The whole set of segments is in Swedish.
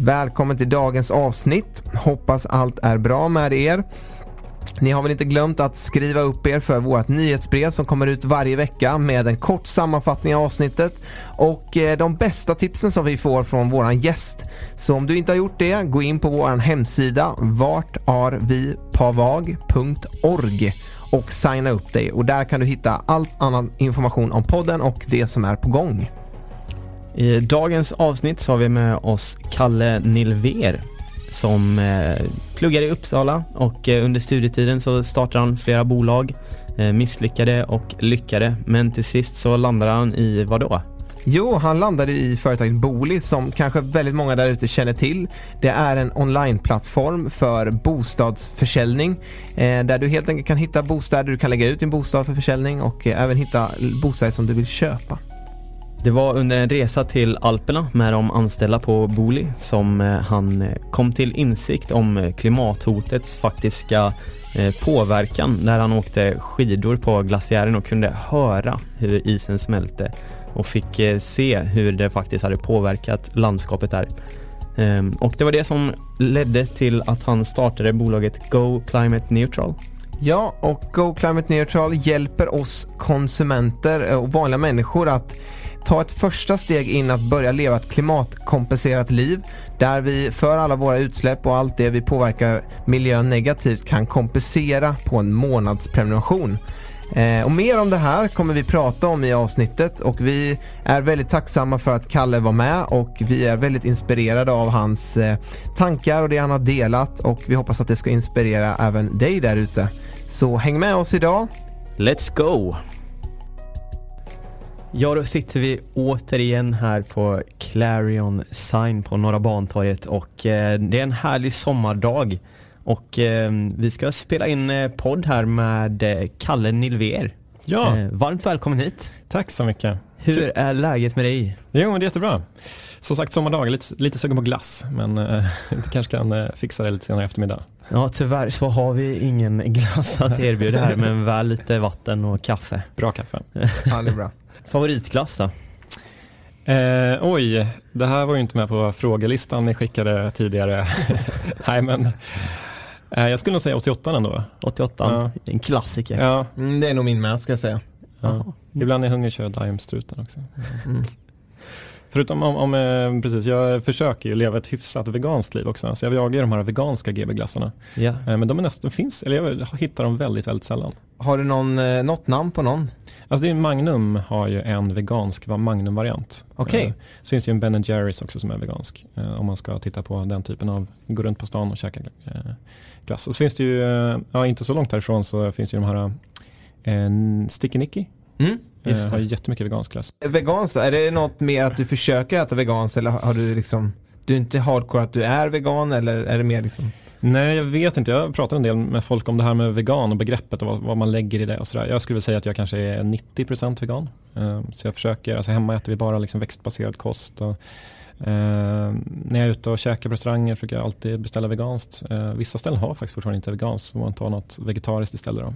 Välkommen till dagens avsnitt. Hoppas allt är bra med er. Ni har väl inte glömt att skriva upp er för vårt nyhetsbrev som kommer ut varje vecka med en kort sammanfattning av avsnittet och eh, de bästa tipsen som vi får från våran gäst. Så om du inte har gjort det, gå in på vår hemsida vartarvipavag.org och signa upp dig och där kan du hitta all annan information om podden och det som är på gång. I dagens avsnitt så har vi med oss Kalle Nilver som eh, pluggar i Uppsala och eh, under studietiden så startade han flera bolag, eh, misslyckade och lyckade men till sist så landade han i vad då? Jo, han landade i företaget Booli som kanske väldigt många där ute känner till. Det är en onlineplattform för bostadsförsäljning eh, där du helt enkelt kan hitta bostäder, du kan lägga ut din bostad för försäljning och eh, även hitta bostäder som du vill köpa. Det var under en resa till Alperna med de anställda på Booli som eh, han eh, kom till insikt om eh, klimathotets faktiska påverkan när han åkte skidor på glaciären och kunde höra hur isen smälte och fick se hur det faktiskt hade påverkat landskapet där. Ehm, och det var det som ledde till att han startade bolaget Go Climate Neutral. Ja, och Go Climate Neutral hjälper oss konsumenter och vanliga människor att ta ett första steg in att börja leva ett klimatkompenserat liv där vi för alla våra utsläpp och allt det vi påverkar miljön negativt kan kompensera på en månadsprenumeration. Eh, och mer om det här kommer vi prata om i avsnittet och vi är väldigt tacksamma för att Kalle var med och vi är väldigt inspirerade av hans eh, tankar och det han har delat och vi hoppas att det ska inspirera även dig där ute. Så häng med oss idag. Let's go! Ja, då sitter vi återigen här på Clarion Sign på Norra Bantorget och eh, det är en härlig sommardag och eh, vi ska spela in eh, podd här med eh, Kalle Nilver. Ja. Eh, varmt välkommen hit. Tack så mycket. Hur Kul. är läget med dig? Jo, men det är jättebra. Som sagt sommardag, lite, lite sugen på glass men eh, du kanske kan eh, fixa det lite senare i eftermiddag. Ja tyvärr så har vi ingen glass att erbjuda här men väl lite vatten och kaffe. Bra kaffe. ja det är bra. Favoritglass då? Eh, oj, det här var ju inte med på frågelistan ni skickade tidigare. Nej men eh, jag skulle nog säga 88 ändå. 88, ja. en klassiker. Ja. Mm, det är nog min med ska jag säga. Ja. Ibland är hungrig kör Daimstruten också. Mm. Förutom om, om eh, precis, jag försöker ju leva ett hyfsat veganskt liv också. Så jag jagar de här veganska GB-glassarna. Ja. Eh, men de är nästan, finns, eller jag hittar dem väldigt, väldigt sällan. Har du någon, eh, något namn på någon? Alltså det är Magnum har ju en vegansk Magnum-variant. Okej. Okay. Så finns det ju en Ben Jerrys också som är vegansk. Om man ska titta på den typen av, gå runt på stan och käka glass. Och så finns det ju, ja inte så långt härifrån så finns det ju de här en Sticky Nicky. Mm. Just det. har jättemycket vegansk glass. Veganskt? Är det något med att du försöker äta veganskt eller har du liksom Du är inte hardcore att du är vegan eller är det mer liksom? Nej, jag vet inte. Jag pratar en del med folk om det här med vegan och begreppet och vad, vad man lägger i det och sådär. Jag skulle säga att jag kanske är 90% vegan. Uh, så jag försöker, alltså hemma äter vi bara liksom växtbaserad kost och Uh, när jag är ute och käkar på restauranger försöker jag alltid beställa veganskt. Uh, vissa ställen har faktiskt fortfarande inte veganskt, så man tar något vegetariskt istället. Då.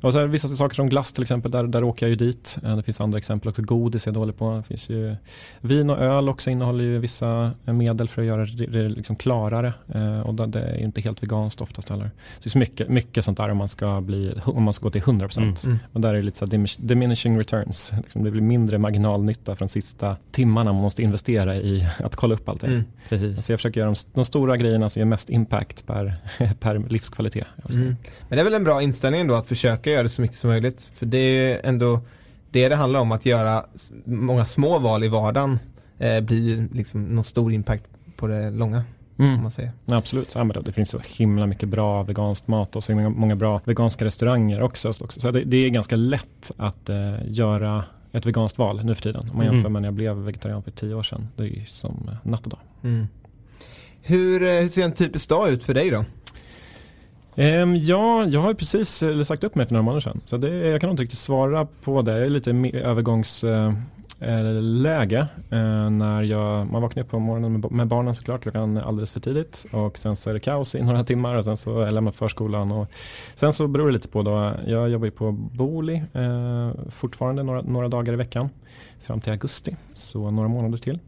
Och så vissa saker som glass till exempel, där, där åker jag ju dit. Uh, det finns andra exempel också, godis är jag dålig på. Det finns ju vin och öl också innehåller ju vissa medel för att göra det liksom klarare. och det är inte helt veganskt oftast heller. Så det finns mycket, mycket sånt där om man ska, bli, om man ska gå till 100%. Mm. Mm. Och där är det lite så diminishing returns. Liksom det blir mindre marginalnytta från sista timmarna man måste investera i att kolla upp allting. Mm. Precis. Så jag försöker göra de, de stora grejerna som ger mest impact per, per livskvalitet. Mm. Men det är väl en bra inställning då att försöka göra det så mycket som möjligt. För det är ändå det det handlar om att göra många små val i vardagen eh, blir liksom någon stor impact på det långa Mm. man säger. Absolut, ja, det, finns så himla mycket bra veganskt mat och så många, många bra veganska restauranger också. också. Så det, det är ganska lätt att eh, göra ett veganskt val nu för tiden. Om man Mm. jämför med när jag blev vegetarian för tio år sedan. Det är ju som natt och dag. Mm. Hur, eh, hur ser en typisk dag ut för dig då? Ehm, ja, jag har precis eh, sagt upp mig för några månader sedan. Så det, jag kan inte riktigt svara på det. Jag är lite i övergångsläge. Eh, eh, när jag, man vaknar upp på morgonen med, med barnen såklart klockan alldeles för tidigt och sen så är det kaos i några timmar och sen så är jag lämnar förskolan och sen så beror det lite på då. Jag jobbar ju på Boli fortfarande några, några dagar i veckan fram till augusti, så några månader till.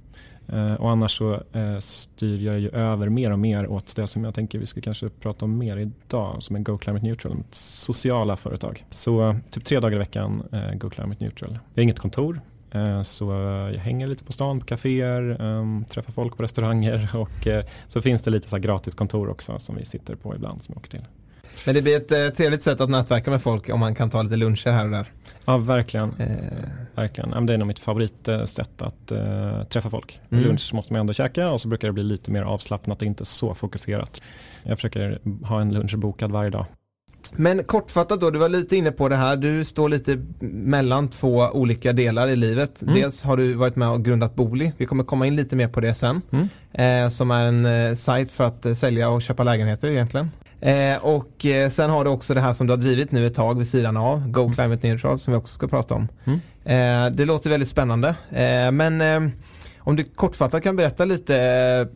Eh, och annars så eh, styr jag ju över mer och mer åt det som jag tänker vi ska kanske prata om mer idag som är Go Climate Neutral, mitt sociala företag. Så eh, typ tre dagar i veckan eh, Go Climate Neutral. Jag har inget kontor eh, så jag hänger lite på stan på kaféer, ehm, träffar folk på restauranger och eh, så finns det lite så här gratis kontor också som vi sitter på ibland som jag åker till. Men det blir ett eh, trevligt sätt att nätverka med folk om man kan ta lite luncher här och där. Ja, verkligen. Eh, verkligen. Ja, Det är nog mitt favoritsätt att eh, träffa folk. Mm. Lunch måste man ändå käka och så brukar det bli lite mer avslappnat och inte så fokuserat. Jag försöker ha en lunch bokad varje dag. Men kortfattat då, du var lite inne på det här. Du står lite mellan två olika delar i livet. Mm. Dels har du varit med och grundat Booli. Vi kommer komma in lite mer på det sen. Mm. Eh, som är en eh, sajt för att eh, sälja och köpa lägenheter egentligen. Eh, och eh, sen har du också det här som du har drivit nu ett tag vid sidan av, Go Mm. Climate Neutral, som vi också ska prata om. Mm. Eh, det låter väldigt spännande. Eh, men eh, om du kortfattat kan berätta lite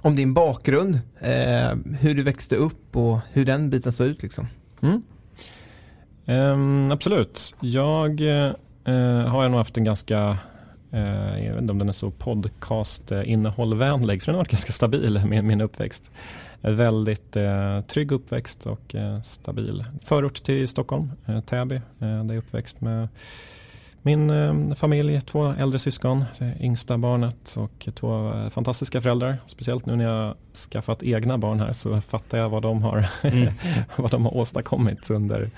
om din bakgrund, hur du växte upp och hur den biten såg ut liksom. Mm. Ehm, absolut. Jag har nog haft en ganska, jag vet inte om den är så podcast-innehållvänlig, för den har varit ganska stabil min, min uppväxt. Väldigt eh, trygg uppväxt och eh, stabil. Förort till Stockholm, eh, Täby, eh, där jag är uppväxt med min eh, familj, två äldre syskon, eh, yngsta barnet och två eh, fantastiska föräldrar. Speciellt nu när jag skaffat egna barn här så fattar jag vad de har, Mm. vad de har åstadkommit under,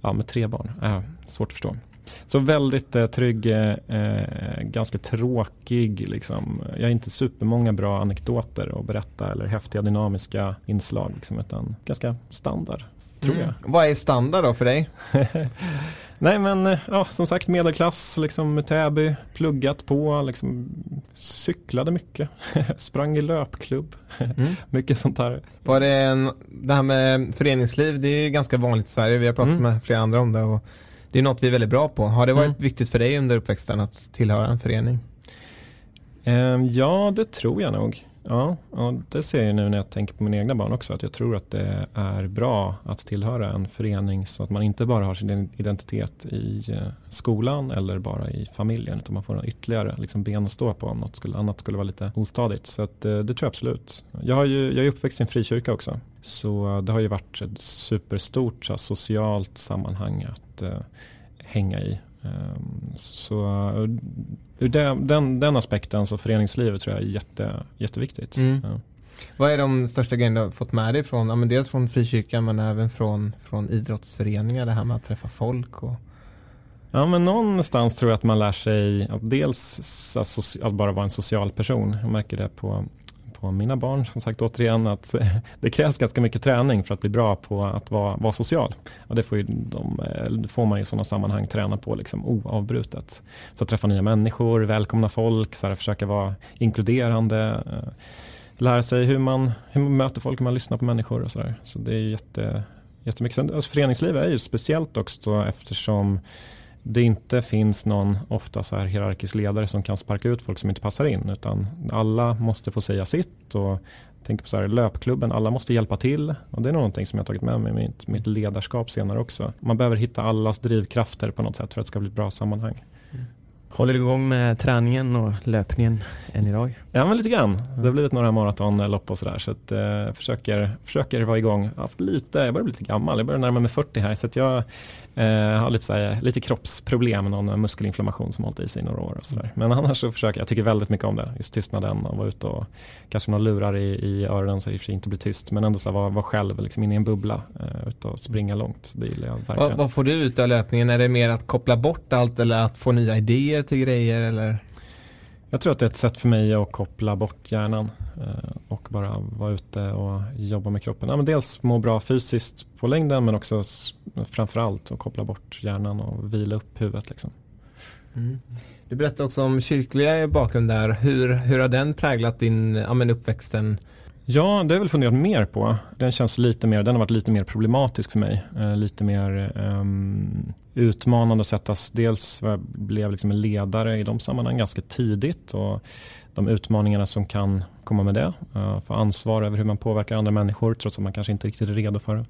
ja med tre barn. Äh, svårt att förstå. Så väldigt eh, trygg, eh, eh, ganska tråkig liksom. Jag har inte supermånga bra anekdoter att berätta eller häftiga dynamiska inslag liksom, utan ganska standard. Tror jag. Mm. Vad är standard då för dig? Nej men eh, ja, som sagt medelklass, liksom Täby, pluggat på, liksom, cyklade mycket, sprang i löpklubb, Mm. mycket sånt här. Var det, en, det här med föreningsliv, det är ju ganska vanligt i Sverige. Vi har pratat Mm. med flera andra om det och det är något vi är väldigt bra på. Har det varit Mm. viktigt för dig under uppväxten att tillhöra en förening? Ehm, ja, det tror jag nog. Ja, och det ser jag nu när jag tänker på mina egna barn också, att jag tror att det är bra att tillhöra en förening så att man inte bara har sin identitet i eh, skolan eller bara i familjen, utan man får en ytterligare liksom, ben att stå på om något skulle, annat skulle vara lite ostadigt. Så att, eh, det tror jag absolut. Jag, har ju, jag är uppväxt i en frikyrka också, så det har ju varit ett superstort så socialt sammanhang att eh, hänga i. Ehm, Så eh, ur den, den, den aspekten så föreningslivet tror jag är jätte, jätteviktigt. Mm. Ja. Vad är de största grejerna du har fått med dig från, ja, men dels från frikyrkan men även från, från idrottsföreningar, det här med att träffa folk och ja men någonstans tror jag att man lär sig att dels att bara vara en social person. Jag märker det på, på mina barn som sagt återigen att eh, det krävs ganska mycket träning för att bli bra på att vara, vara social. Och det får, ju de, eh, får man ju i sådana sammanhang träna på liksom oavbrutet. Så att träffa nya människor, välkomna folk, så här, försöka vara inkluderande. Eh, lära sig hur man, hur man möter folk, hur man lyssnar på människor och sådär. Så det är jätte, jättemycket. Sen, alltså föreningslivet är ju speciellt också eftersom det inte finns någon ofta så här hierarkisk ledare som kan sparka ut folk som inte passar in utan alla måste få säga sitt och tänk på så här löpklubben, alla måste hjälpa till och det är någonting som jag tagit med mig i mitt, mitt ledarskap senare också. Man behöver hitta allas drivkrafter på något sätt för att det ska bli ett bra sammanhang. Håller du igång med träningen och löpningen än idag? Ja men lite grann. Det har blivit några maratonlopp och sådär så att eh, försöker, försöker vara igång. Jag har haft lite, jag börjar bli lite gammal, jag börjar närma mig 40 här så att jag eh, har lite, såhär, lite kroppsproblem, någon muskelinflammation som har hållit i sig i några år och sådär. Men annars så försöker jag, Jag tycker väldigt mycket om det, just tystnaden och vara ute och kanske några lurar i, i öronen så i och för sig inte blir tyst men ändå så vara var själv liksom inne i en bubbla, eh, ute och springa långt. Det gillar jag verkligen. Vad, vad får du ut av löpningen? Är det mer att koppla bort allt eller att få nya idéer till grejer eller? Jag tror att det är ett sätt för mig att koppla bort hjärnan eh, och bara vara ute och jobba med kroppen. Ja, men dels må bra fysiskt på längden men också framförallt att koppla bort hjärnan och vila upp huvudet. Liksom. Mm. Du berättade också om kyrkliga bakgrund där. Hur, hur har den präglat din ja, uppväxten? Ja, det har jag väl funderat mer på. Den känns lite mer, den har varit lite mer problematisk för mig. Eh, lite mer um, utmanande att sättas. Dels jag blev liksom en ledare i de sammanhang ganska tidigt och de utmaningarna som kan komma med det. Uh, få ansvar över hur man påverkar andra människor trots att man kanske inte riktigt är redo för det.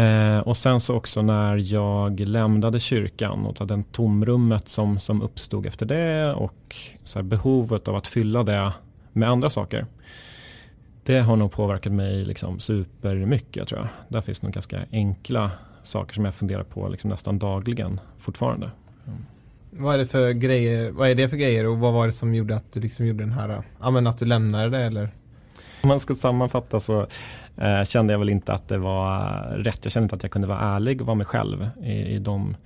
Eh, och sen så också när jag lämnade kyrkan och den tomrummet som, som uppstod efter det och så behovet av att fylla det med andra saker. Det har nog påverkat mig liksom supermycket tror jag. Där finns nog ganska enkla saker som jag funderar på liksom nästan dagligen fortfarande. Mm. Vad är det för grejer, vad är det för grejer och vad var det som gjorde att du liksom gjorde den här, ja men att du lämnade det eller? Om man ska sammanfatta så eh, kände jag väl inte att det var rätt. Jag kände inte att jag kunde vara ärlig och vara mig själv i, i de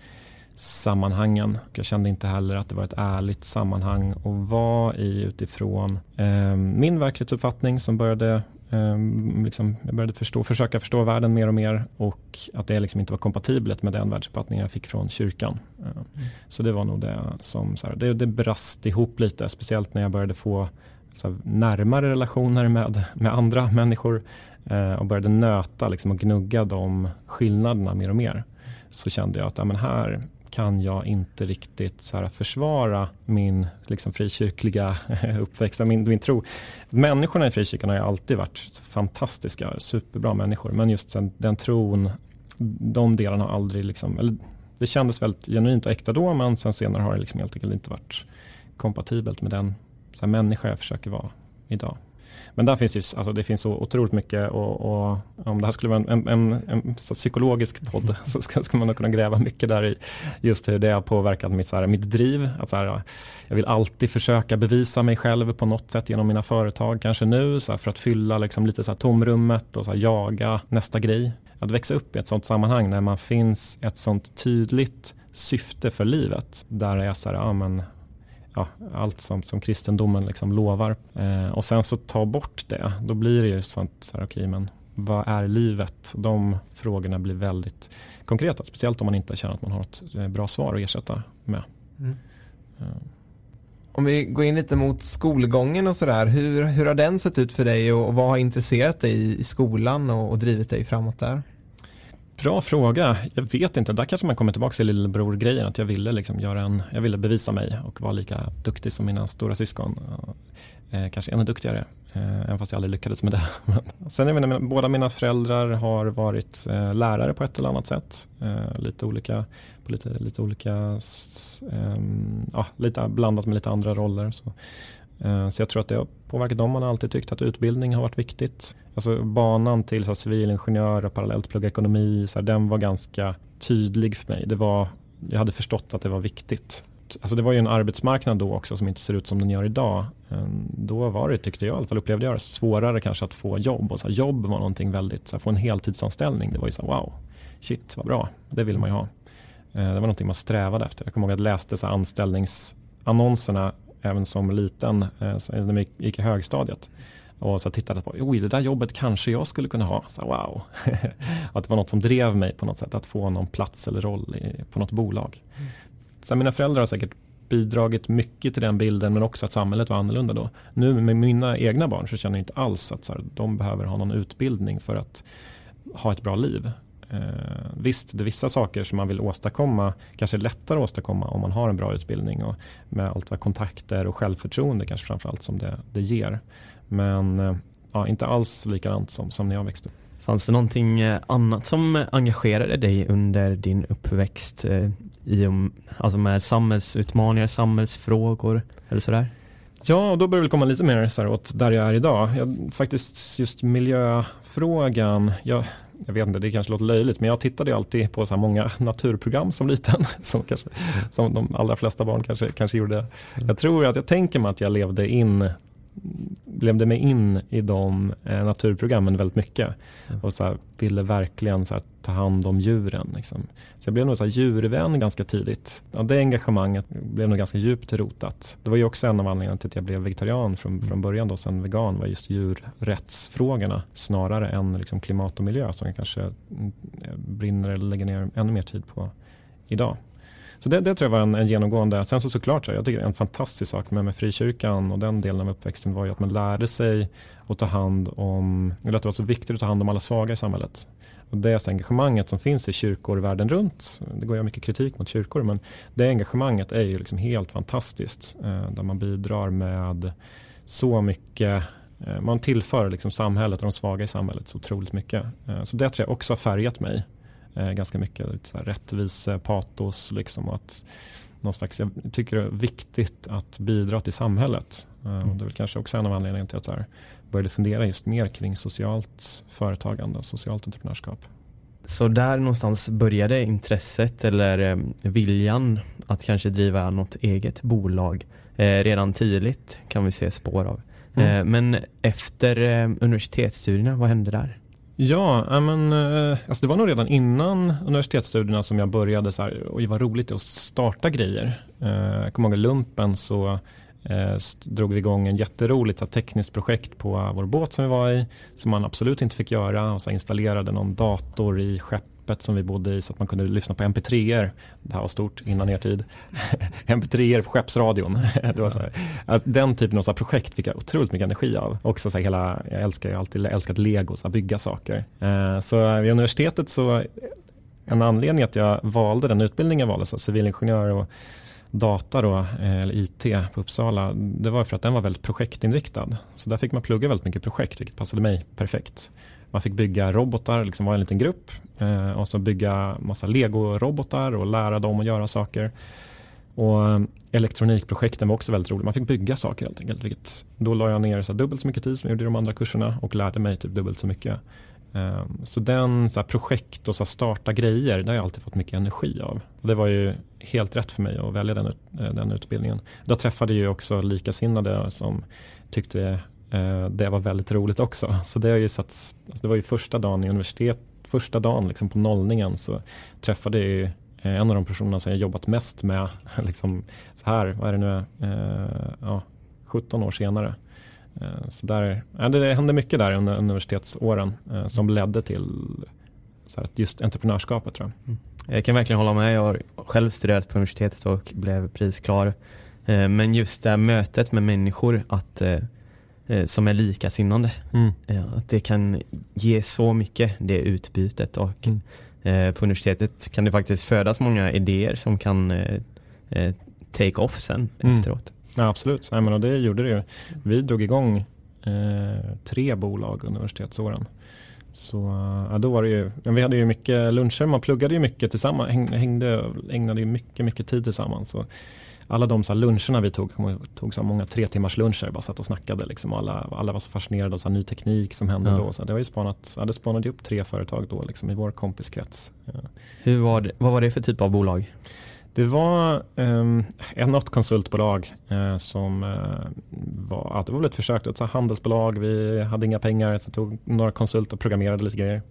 sammanhangen. Jag kände inte heller att det var ett ärligt sammanhang att vara i utifrån eh, min verklighetsuppfattning som började eh, liksom, jag började förstå, försöka förstå världen mer och mer och att det liksom inte var kompatibelt med den världsuppfattningen jag fick från kyrkan. Eh, mm. Så det var nog det som, så här, det, det brast ihop lite, speciellt när jag började få här, närmare relationer med, med andra människor eh, och började nöta liksom, och gnugga de skillnaderna mer och mer. Så kände jag att ja, men här kan jag inte riktigt så här, försvara min liksom, frikyrkliga uppväxt, min, min tro. Människorna i frikyrkan har ju alltid varit fantastiska, superbra människor. Men just den, den tron, de delarna har aldrig liksom, eller det kändes väldigt genuint och äkta då men sen senare har det liksom helt enkelt inte varit kompatibelt med den så här, människa jag försöker vara idag. Men där finns ju, alltså det finns så otroligt mycket och, och om det här skulle vara en, en, en, en psykologisk podd så skulle ska man nog kunna gräva mycket där i just hur det har påverkat mitt, så här, mitt driv. Att så här, jag vill alltid försöka bevisa mig själv på något sätt genom mina företag, kanske nu så här, för att fylla liksom lite så här tomrummet och så jaga nästa grej. Att växa upp i ett sånt sammanhang när man finns ett sånt tydligt syfte för livet. Där är jag så här, ja men ja, allt som, som kristendomen liksom lovar. Eh, och sen så ta bort det, då blir det ju sånt, så här, okej okay, men vad är livet? De frågorna blir väldigt konkreta, speciellt om man inte känner att man har ett eh, bra svar att ersätta med. Mm. Eh. Om vi går in lite mot skolgången och sådär, hur, hur har den sett ut för dig och, och vad har intresserat dig i skolan och, och drivit dig framåt där? Bra fråga. Jag vet inte. Där kanske man kommer tillbaka till lillebror-grejen. Att jag ville, liksom göra en, jag ville bevisa mig och vara lika duktig som mina stora syskon. Eh, kanske ännu duktigare. Eh, även fast jag aldrig lyckades med det. Sen är det, båda mina föräldrar har varit eh, lärare på ett eller annat sätt. Eh, lite olika, på lite, lite olika, ehm, ja, lite blandat med lite andra roller. Så. Eh, så jag tror att det har påverkat dem. Man har alltid tyckt att utbildning har varit viktigt. Alltså banan till så här, civilingenjör och parallellt plugga ekonomi, så här, den var ganska tydlig för mig. Det var, jag hade förstått att det var viktigt. Alltså det var ju en arbetsmarknad då också som inte ser ut som den gör idag. Eh, då var det, tyckte jag, i alla fall upplevde jag det, svårare kanske att få jobb. Och så här, jobb var någonting väldigt, så här, få en heltidsanställning, det var ju så här, wow, shit vad bra, det vill man ju ha. Eh, det var någonting man strävade efter. Jag kommer ihåg att jag läste så anställningsannonserna även som liten, eh, när vi gick i högstadiet. Och så tittade jag på, oj det där jobbet kanske jag skulle kunna ha. Så wow. att det var något som drev mig på något sätt att få någon plats eller roll i, på något bolag. Mm. Så mina föräldrar har säkert bidragit mycket till den bilden men också att samhället var annorlunda då. Nu med mina egna barn så känner jag inte alls att så här, de behöver ha någon utbildning för att ha ett bra liv. Eh, visst, det är vissa saker som man vill åstadkomma kanske är lättare att åstadkomma om man har en bra utbildning och med allt vad kontakter och självförtroende kanske framförallt som det, det ger. Men eh, ja, inte alls likadant som, som när jag växte upp. Fanns det någonting eh, annat som engagerade dig under din uppväxt eh, i, alltså med samhällsutmaningar, samhällsfrågor eller sådär? Ja, och då börjar det komma lite mer så här åt där jag är idag. Jag, faktiskt just miljöfrågan, jag, jag vet inte, det kanske låter löjligt, men jag tittade alltid på så här många naturprogram som liten, som, kanske, som de allra flesta barn kanske, kanske gjorde. Jag tror att jag tänker mig att jag levde in levde mig in i de eh, naturprogrammen väldigt mycket. Mm. Och så här, ville verkligen så här, ta hand om djuren. Liksom. Så jag blev nog så här, djurvän ganska tidigt. Ja, det engagemanget blev nog ganska djupt rotat. Det var ju också en av anledningarna till att jag blev vegetarian från, mm. från början. Då, sen vegan var just djurrättsfrågorna snarare än liksom, klimat och miljö som jag kanske mm, brinner eller lägger ner ännu mer tid på idag. Så det, det tror jag var en, en genomgående. Sen så såklart, så jag tycker en fantastisk sak med, med frikyrkan och den delen av uppväxten var ju att man lärde sig att ta hand om, eller att det var så viktigt att ta hand om alla svaga i samhället. Och det engagemanget som finns i kyrkor världen runt, det går ju mycket kritik mot kyrkor, men det engagemanget är ju liksom helt fantastiskt. Eh, där man bidrar med så mycket eh, man tillför liksom samhället och de svaga i samhället så otroligt mycket. Eh, så det tror jag också har färgat mig eh, ganska mycket. Lite så här rättvise, patos liksom. Och att någon slags, jag tycker det är viktigt att bidra till samhället. Eh, och det är väl kanske också en av anledningarna till att jag började fundera just mer kring socialt företagande och socialt entreprenörskap. Så där någonstans började intresset eller eh, viljan att kanske driva något eget bolag eh, redan tidigt kan vi se spår av. Mm. Eh, men efter eh, universitetsstudierna, vad hände där? Ja, men, eh, alltså det var nog redan innan universitetsstudierna som jag började så här, och det var roligt att starta grejer. Eh, jag kommer ihåg lumpen så eh, drog vi igång en jätteroligt tekniskt projekt på vår båt som vi var i som man absolut inte fick göra och så installerade någon dator i skeppet skeppet som vi bodde i så att man kunde lyssna på mp3er. Det här var stort innan er tid. mp3er på skeppsradion. det var så här. Alltså, den typen av så projekt fick jag otroligt mycket energi av. Också så här, hela, jag älskar jag alltid älskat lego, så bygga saker. Eh, så vid universitetet så en anledning att jag valde den utbildningen jag valde, så civilingenjör och data då, eh, eller IT på Uppsala, det var för att den var väldigt projektinriktad. Så där fick man plugga väldigt mycket projekt, vilket passade mig perfekt. Man fick bygga robotar, liksom vara en liten grupp eh, och så bygga massa lego-robotar och lära dem att göra saker. Och eh, elektronikprojekten var också väldigt roliga. Man fick bygga saker helt enkelt. Vilket, då la jag ner så dubbelt så mycket tid som jag gjorde i de andra kurserna och lärde mig typ dubbelt så mycket. Eh, så den så projekt och så starta grejer, det har jag alltid fått mycket energi av. Och det var ju helt rätt för mig att välja den, eh, den utbildningen. Då träffade jag också likasinnade som tyckte Eh, det var väldigt roligt också. Så det har ju satt, alltså det var ju första dagen i universitet, första dagen liksom på nollningen så träffade jag ju eh, en av de personerna som jag jobbat mest med, liksom så här, vad är det nu, eh, ja, 17 år senare. Eh, så där, ja, det hände mycket där under universitetsåren som ledde till så här, just entreprenörskapet tror jag. Mm. Jag kan verkligen hålla med. Jag har själv studerat på universitetet och blev prisklar. Men just det här mötet med människor, att eh, som är likasinnande. Mm. Eh, att det kan ge så mycket, det utbytet. Och mm. eh, på universitetet kan det faktiskt födas många idéer som kan eh, eh, take off sen mm. efteråt. Ja, absolut, Nej, men och det gjorde det ju. Vi drog igång eh, tre bolag under universitetsåren. Så ja, då var det ju, vi hade ju mycket luncher, man pluggade ju mycket tillsammans, hängde, ägnade ju mycket, mycket tid tillsammans. Så alla de så luncherna vi tog, tog så många tre timmars luncher, bara satt och snackade. Liksom. Alla, alla var så fascinerade av så ny teknik som hände ja. då. Så det har ju spanat, hade spanat upp tre företag då liksom, i vår kompiskrets. Hur var det, vad var det för typ av bolag? Det var um, något konsultbolag uh, som uh, var, ja, det var väl ett försök, ett så handelsbolag, vi hade inga pengar, så tog några konsulter och programmerade lite grejer.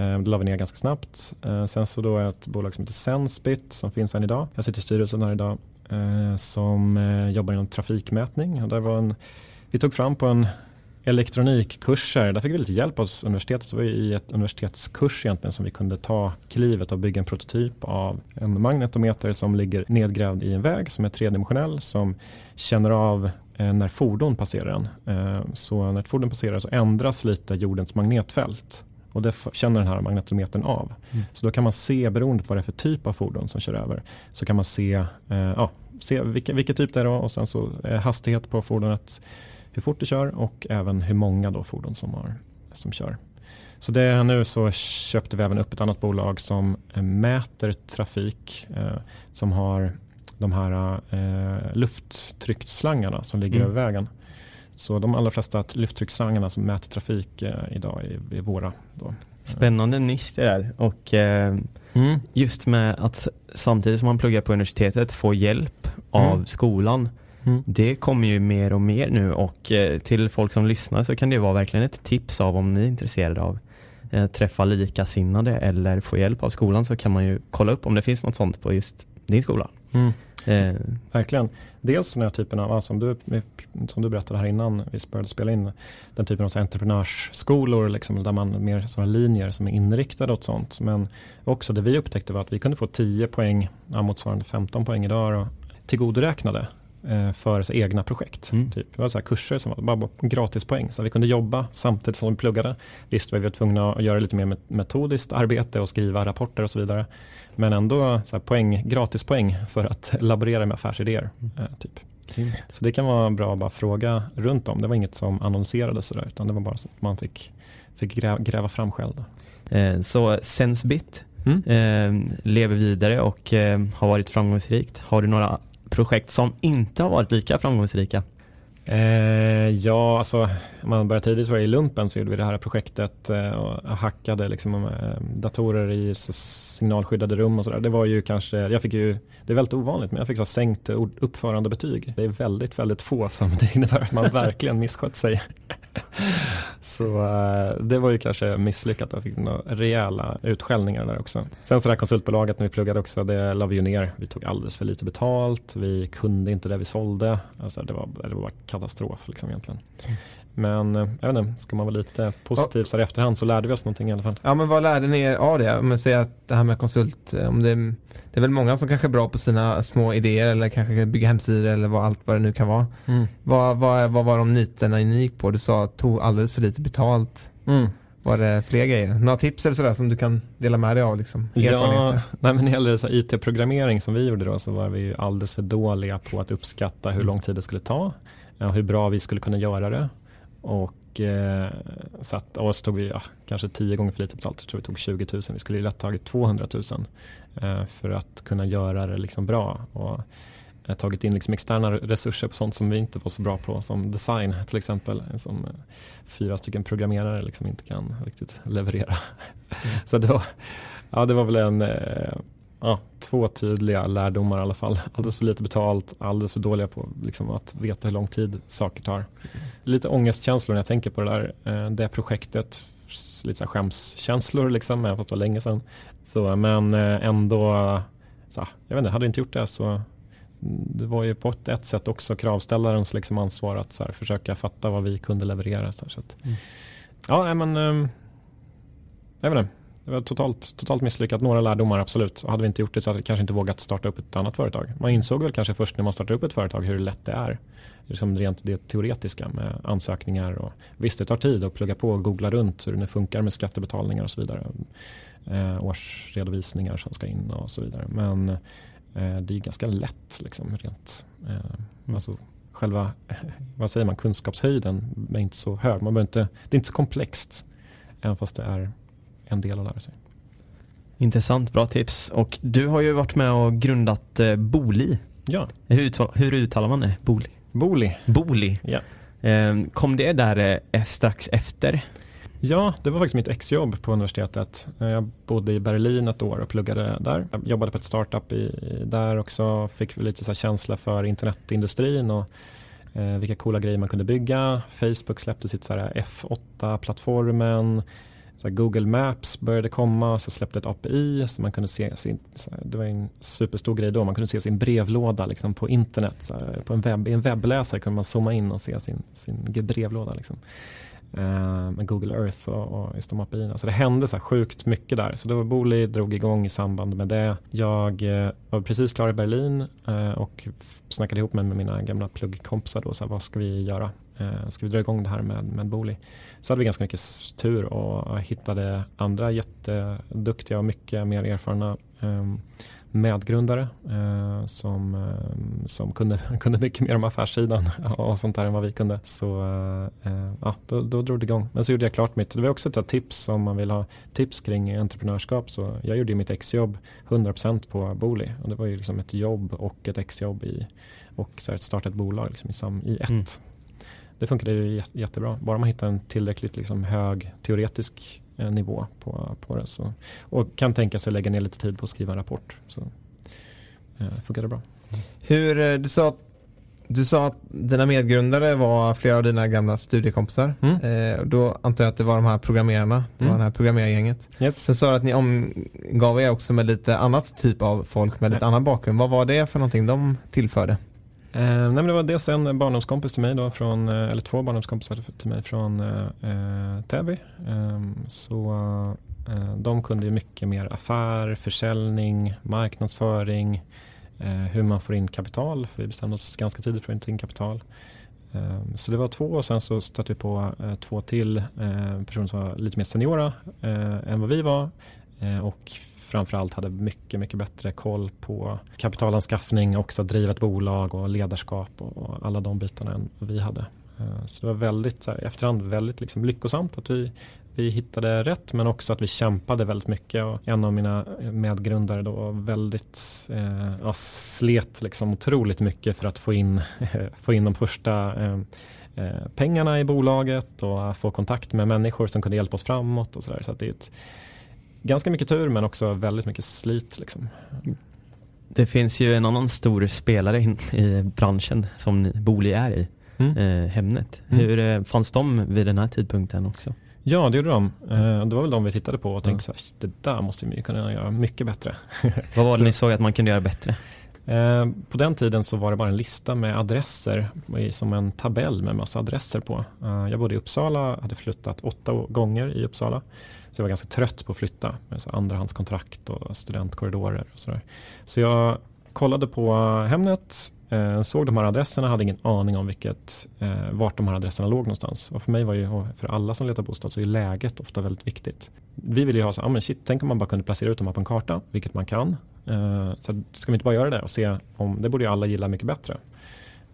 Uh, det la vi ner ganska snabbt. Uh, sen så då ett bolag som heter Sensbit som finns än idag. Jag sitter i styrelsen här idag eh, Eh, som eh, jobbar inom trafikmätning. Och där var en, vi tog fram på en elektronikkurser, där fick vi lite hjälp av universitetet. Så var i ett universitetskurs egentligen som vi kunde ta klivet och bygga en prototyp av en magnetometer som ligger nedgrävd i en väg som är tredimensionell som känner av eh, när fordon passerar den. Så när ett fordon passerar så ändras lite jordens magnetfält och det känner den här magnetometern av. Mm. Så då kan man se, beroende på vad det är för typ av fordon som kör över, så kan man se, eh, ja, se vilken, vilken typ det är och sen så eh, hastighet på fordonet, hur fort det kör och även hur många då fordon som, har, som kör. Så det nu så köpte vi även upp ett annat bolag som eh, mäter trafik, eh, som har de här eh, lufttrycksslangarna som ligger Mm. över vägen. Så de allra flesta lufttrycksslangarna som mäter trafik eh, idag är, är våra. Då. Spännande nisch det där och eh, just med att samtidigt som man pluggar på universitetet få hjälp av Mm. skolan. Mm. Det kommer ju mer och mer nu och eh, till folk som lyssnar så kan det vara verkligen ett tips av om ni är intresserade av eh, träffa likasinnade eller få hjälp av skolan så kan man ju kolla upp om det finns något sånt på just din skola. Eh, Verkligen. Dels den här typen av, som, du, som du berättade här innan vi började spela in, den typen av så entreprenörsskolor liksom, där man mer sådana linjer som är inriktade åt sånt. Men också det vi upptäckte var att vi kunde få 10 poäng, ja, motsvarande 15 poäng idag, då, tillgodoräknade för så, egna projekt. Mm. Typ. Det var så här kurser som var bara gratispoäng, så vi kunde jobba samtidigt som vi pluggade. Visst var vi tvungna att göra lite mer met- metodiskt arbete och skriva rapporter och så vidare. Men ändå så här, poäng, gratispoäng för att laborera med affärsidéer. Eh, typ. Så det kan vara bra att bara fråga runt om. Det var inget som annonserades sådär, utan det var bara så att man fick, fick gräva, gräva fram själv. Eh, så Sensbit Mm. eh, lever vidare och eh, har varit framgångsrikt. Har du några projekt som inte har varit lika framgångsrika? Eh, ja, alltså om man börjar tidigt var i lumpen så gjorde vi det här projektet eh, och hackade liksom, eh, datorer i signalskyddade rum och sådär. Det var ju kanske, jag fick ju, det är väldigt ovanligt men jag fick så sänkt ord- uppförandebetyg. Det är väldigt, väldigt få som det innebär att man verkligen misskött sig så eh, det var ju kanske misslyckat och fick några rejäla utskällningar där också. Sen så det här konsultbolaget när vi pluggade också, det la vi ju ner. Vi tog alldeles för lite betalt, vi kunde inte det vi sålde. Alltså det, var, det var katastrof liksom egentligen. Mm. Men eh, jag vet inte, ska man vara lite positiv så här i efterhand så lärde vi oss någonting i alla fall. Ja men vad lärde ni er av det? Om man säger att det här med konsult, eh, om det, det är väl många som kanske är bra på sina små idéer eller kanske bygga hemsidor eller vad, allt vad det nu kan vara. Vad, vad, vad var de nyterna ni gick på? Du sa att tog alldeles för lite betalt. Mm. Var det fler grejer? Några tips eller sådär som du kan dela med dig av liksom? Ja, nej, men när det gäller IT-programmering som vi gjorde då så var vi alldeles för dåliga på att uppskatta hur lång tid det skulle ta. Hur bra vi skulle kunna göra det. Och eh, så att oss tog vi ja, kanske tio gånger för lite betalt. Jag tror vi tog 20 000. Vi skulle ju lätt tagit 200 000 eh, för att kunna göra det liksom bra. Och eh, tagit in liksom externa resurser på sånt som vi inte var så bra på som design till exempel. Som eh, fyra stycken programmerare liksom inte kan riktigt leverera. så det var, ja, det var väl en eh, ja, två tydliga lärdomar i alla fall. Alldeles för lite betalt, alldeles för dåliga på liksom, att veta hur lång tid saker tar. Lite ångestkänslor när jag tänker på det där. Eh, det projektet, lite så här skämskänslor liksom, även fast det var länge sedan. Så, men eh, ändå, så, jag vet inte, hade jag inte gjort det så det var ju på ett, sätt också kravställarens liksom ansvar att så här, försöka fatta vad vi kunde leverera. Så, här, så att, Mm. Ja, men ehm, jag vet inte. Det var totalt, totalt misslyckat. Några lärdomar absolut. Och hade vi inte gjort det så hade vi kanske inte vågat starta upp ett annat företag. Man insåg väl kanske först när man startade upp ett företag hur lätt det är. Liksom rent det teoretiska med ansökningar. Och, visst, det tar tid att plugga på och googla runt hur det funkar med skattebetalningar och så vidare. Eh, årsredovisningar som ska in och så vidare. Men eh, det är ganska lätt liksom rent. Eh, alltså, själva, vad säger man, kunskapshöjden är inte så hög. Man inte, det är inte så komplext. Även fast det är en del att lära sig. Intressant, bra tips. Och du har ju varit med och grundat eh, Boli. Ja, Hur, uttal, hur uttalar man det? Boli? Boli. Boli. Ja. Eh, kom det där eh, strax efter? Ja, det var faktiskt mitt exjobb på universitetet. Eh, Jag bodde i Berlin ett år och pluggade där. Jag jobbade på ett startup i, där också. Fick lite så känsla för internetindustrin och eh, vilka coola grejer man kunde bygga. Facebook släppte sitt så här F8-plattformen. Så här Google Maps började komma och så släppte ett API så man kunde se sin, så här, det var en superstor grej då, man kunde se sin brevlåda liksom, på internet. Så här, på en webb, I en webbläsare kunde man zooma in och se sin, sin brevlåda. Liksom Uh, med Google Earth och, och just de API. Så det hände så här sjukt mycket där. Så då Booli drog igång i samband med det. Jag uh, var precis klar i Berlin uh, och snackade ihop mig med mina gamla pluggkompisar då. Så här, vad ska vi göra? Eh, ska vi dra igång det här med, med Booli? Så hade vi ganska mycket tur och hittade andra jätteduktiga och mycket mer erfarna eh, medgrundare eh, som, eh, som kunde, kunde mycket mer om affärssidan och sånt där än vad vi kunde. Så eh, eh, ja, då, då drog det igång. Men så gjorde jag klart mitt. Det var också ett tips om man vill ha tips kring entreprenörskap. Så jag gjorde mitt exjobb 100% på Booli och det var ju liksom ett jobb och ett exjobb i och så här, starta ett bolag liksom i, sam, i ett. Mm. Det funkade ju jättebra. Bara man hittar en tillräckligt liksom hög teoretisk eh, nivå på, på det. Så, och kan tänka sig att lägga ner lite tid på att skriva en rapport. Så eh, funkar det bra. Hur, eh, du sa, du sa att dina medgrundare var flera av dina gamla studiekompisar. Mm. Eh, då antar jag att det var de här programmerarna, mm. det här programmerargänget. Yes. Sen sa du att ni omgav er också med lite annat typ av folk med lite Nej. annan bakgrund. Vad var det för någonting de tillförde? Eh, nej det var dels en barndomskompis till mig då från, eh, eller två barndomskompisar till mig från eh, eh Täby. Eh, så eh, de kunde ju mycket mer affär, försäljning, marknadsföring, eh, hur man får in kapital. För vi bestämde oss ganska tidigt för att få in kapital. Ehm, så det var två och sen så stötte vi på eh, två till personer som var lite mer seniora än vad vi var. och framförallt hade mycket, mycket bättre koll på kapitalanskaffning, också att driva ett bolag och ledarskap och alla de bitarna än vi hade. Eh, så det var väldigt, så här, efterhand väldigt liksom lyckosamt att vi, vi hittade rätt men också att vi kämpade väldigt mycket och en av mina medgrundare då väldigt, eh, ja, slet liksom otroligt mycket för att få in, få in de första eh, eh, pengarna i bolaget och få kontakt med människor som kunde hjälpa oss framåt och sådär. Så, så det är ett ganska mycket tur men också väldigt mycket slit. Liksom. Det finns ju en annan stor spelare i branschen som Booli är i, mm. eh, Hemnet. Mm. Hur eh, fanns de vid den här tidpunkten också? Ja, det gjorde de. Eh, det var väl de vi tittade på och tänkte så här, det där måste vi kunna göra mycket bättre. Vad var det ni såg att man kunde göra bättre? Eh, på den tiden så var det bara en lista med adresser som en tabell med massa adresser på. Eh, jag bodde i Uppsala, hade flyttat åtta gånger i Uppsala. Så jag var ganska trött på att flytta med så andrahandskontrakt och studentkorridorer och sådär. Så jag kollade på Hemnet, eh, såg de här adresserna, hade ingen aning om vilket, eh, vart de här adresserna låg någonstans. Och för mig var ju, för alla som letar bostad så är läget ofta väldigt viktigt. Vi ville ju ha så, ah, men shit, tänk om man bara kunde placera ut dem här på en karta, vilket man kan. Eh, så ska vi inte bara göra det och se om, det borde ju alla gilla mycket bättre.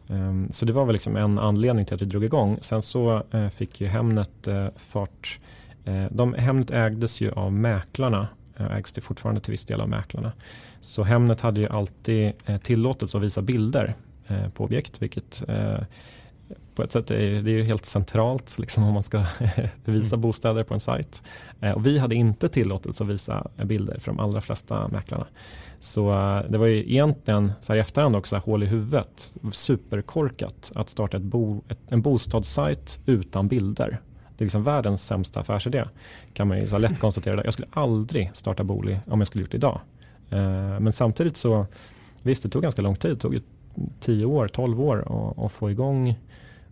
Ehm, så det var väl liksom en anledning till att vi drog igång. Sen så eh, fick ju Hemnet eh, fart de, Hemnet ägdes ju av mäklarna, eh, ägs det fortfarande till viss del av mäklarna. Så Hemnet hade ju alltid eh, tillåtelse att visa bilder på objekt, vilket på ett sätt är det är ju helt centralt liksom, om man ska visa mm. bostäder på en sajt. och vi hade inte tillåtelse att visa bilder för de allra flesta mäklarna. Så det var ju egentligen så här i efterhand också hål i huvudet, superkorkat att starta bo, ett, en bostadssajt utan bilder. Det är liksom världens sämsta affärsidé. Kan man ju så lätt konstatera. Det. Jag skulle aldrig starta Booli om jag skulle gjort det idag. Eh, men samtidigt så, visst det tog ganska lång tid. Det tog 10 år, 12 år att få igång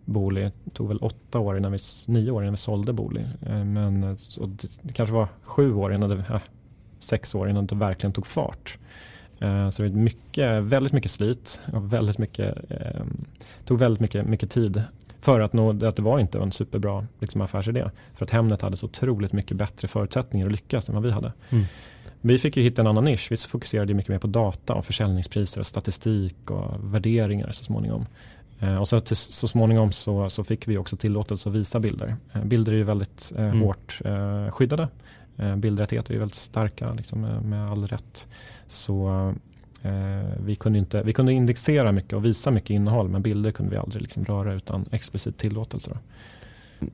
Booli. Det tog väl 8 år innan vi, 9 år innan vi sålde Booli. Eh, men det kanske var 7 år innan det, eh, 6 år innan det verkligen tog fart. Eh, så det är mycket, väldigt mycket slit och väldigt mycket, eh, tog väldigt mycket, mycket tid för att, nå, att det var inte en superbra liksom, affärsidé. För att Hemnet hade så otroligt mycket bättre förutsättningar att lyckas än vad vi hade. Mm. Vi fick ju hitta en annan nisch. Vi fokuserade mycket mer på data och försäljningspriser och statistik och värderingar så småningom. Eh, och så, till, så småningom så, så fick vi också tillåtelse att visa bilder. Eh, bilder är ju väldigt eh, mm. hårt eh, skyddade. Eh, bildrättigheter är väldigt starka liksom, med, all rätt. Så vi, kunde inte, vi kunde indexera mycket och visa mycket innehåll men bilder kunde vi aldrig liksom röra utan explicit tillåtelse. Då.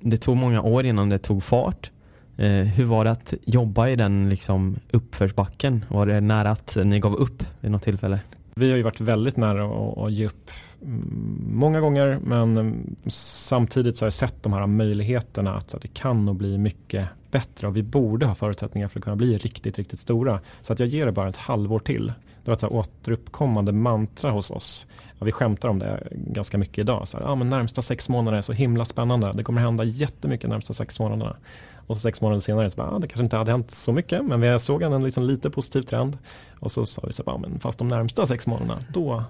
Det tog många år innan det tog fart. Eh, hur var det att jobba i den liksom uppförsbacken? Var det nära att ni gav upp vid något tillfälle? Vi har ju varit väldigt nära att, att ge upp mm, många gånger men mm, samtidigt så har jag sett de här möjligheterna att det kan nog bli mycket bättre och vi borde ha förutsättningar för att kunna bli riktigt, riktigt stora. Så att jag ger det bara ett halvår till det var ett så återuppkommande mantra hos oss. Ja, vi skämtar om det ganska mycket idag. Så här, ah, men närmsta sex månader är så himla spännande. Det kommer hända jättemycket närmsta sex månaderna. Och så sex månader senare så bara, ah, det kanske inte hade hänt så mycket men vi såg en liksom lite positiv trend. Och så sa vi så här, ah, men fast de närmsta sex månaderna då,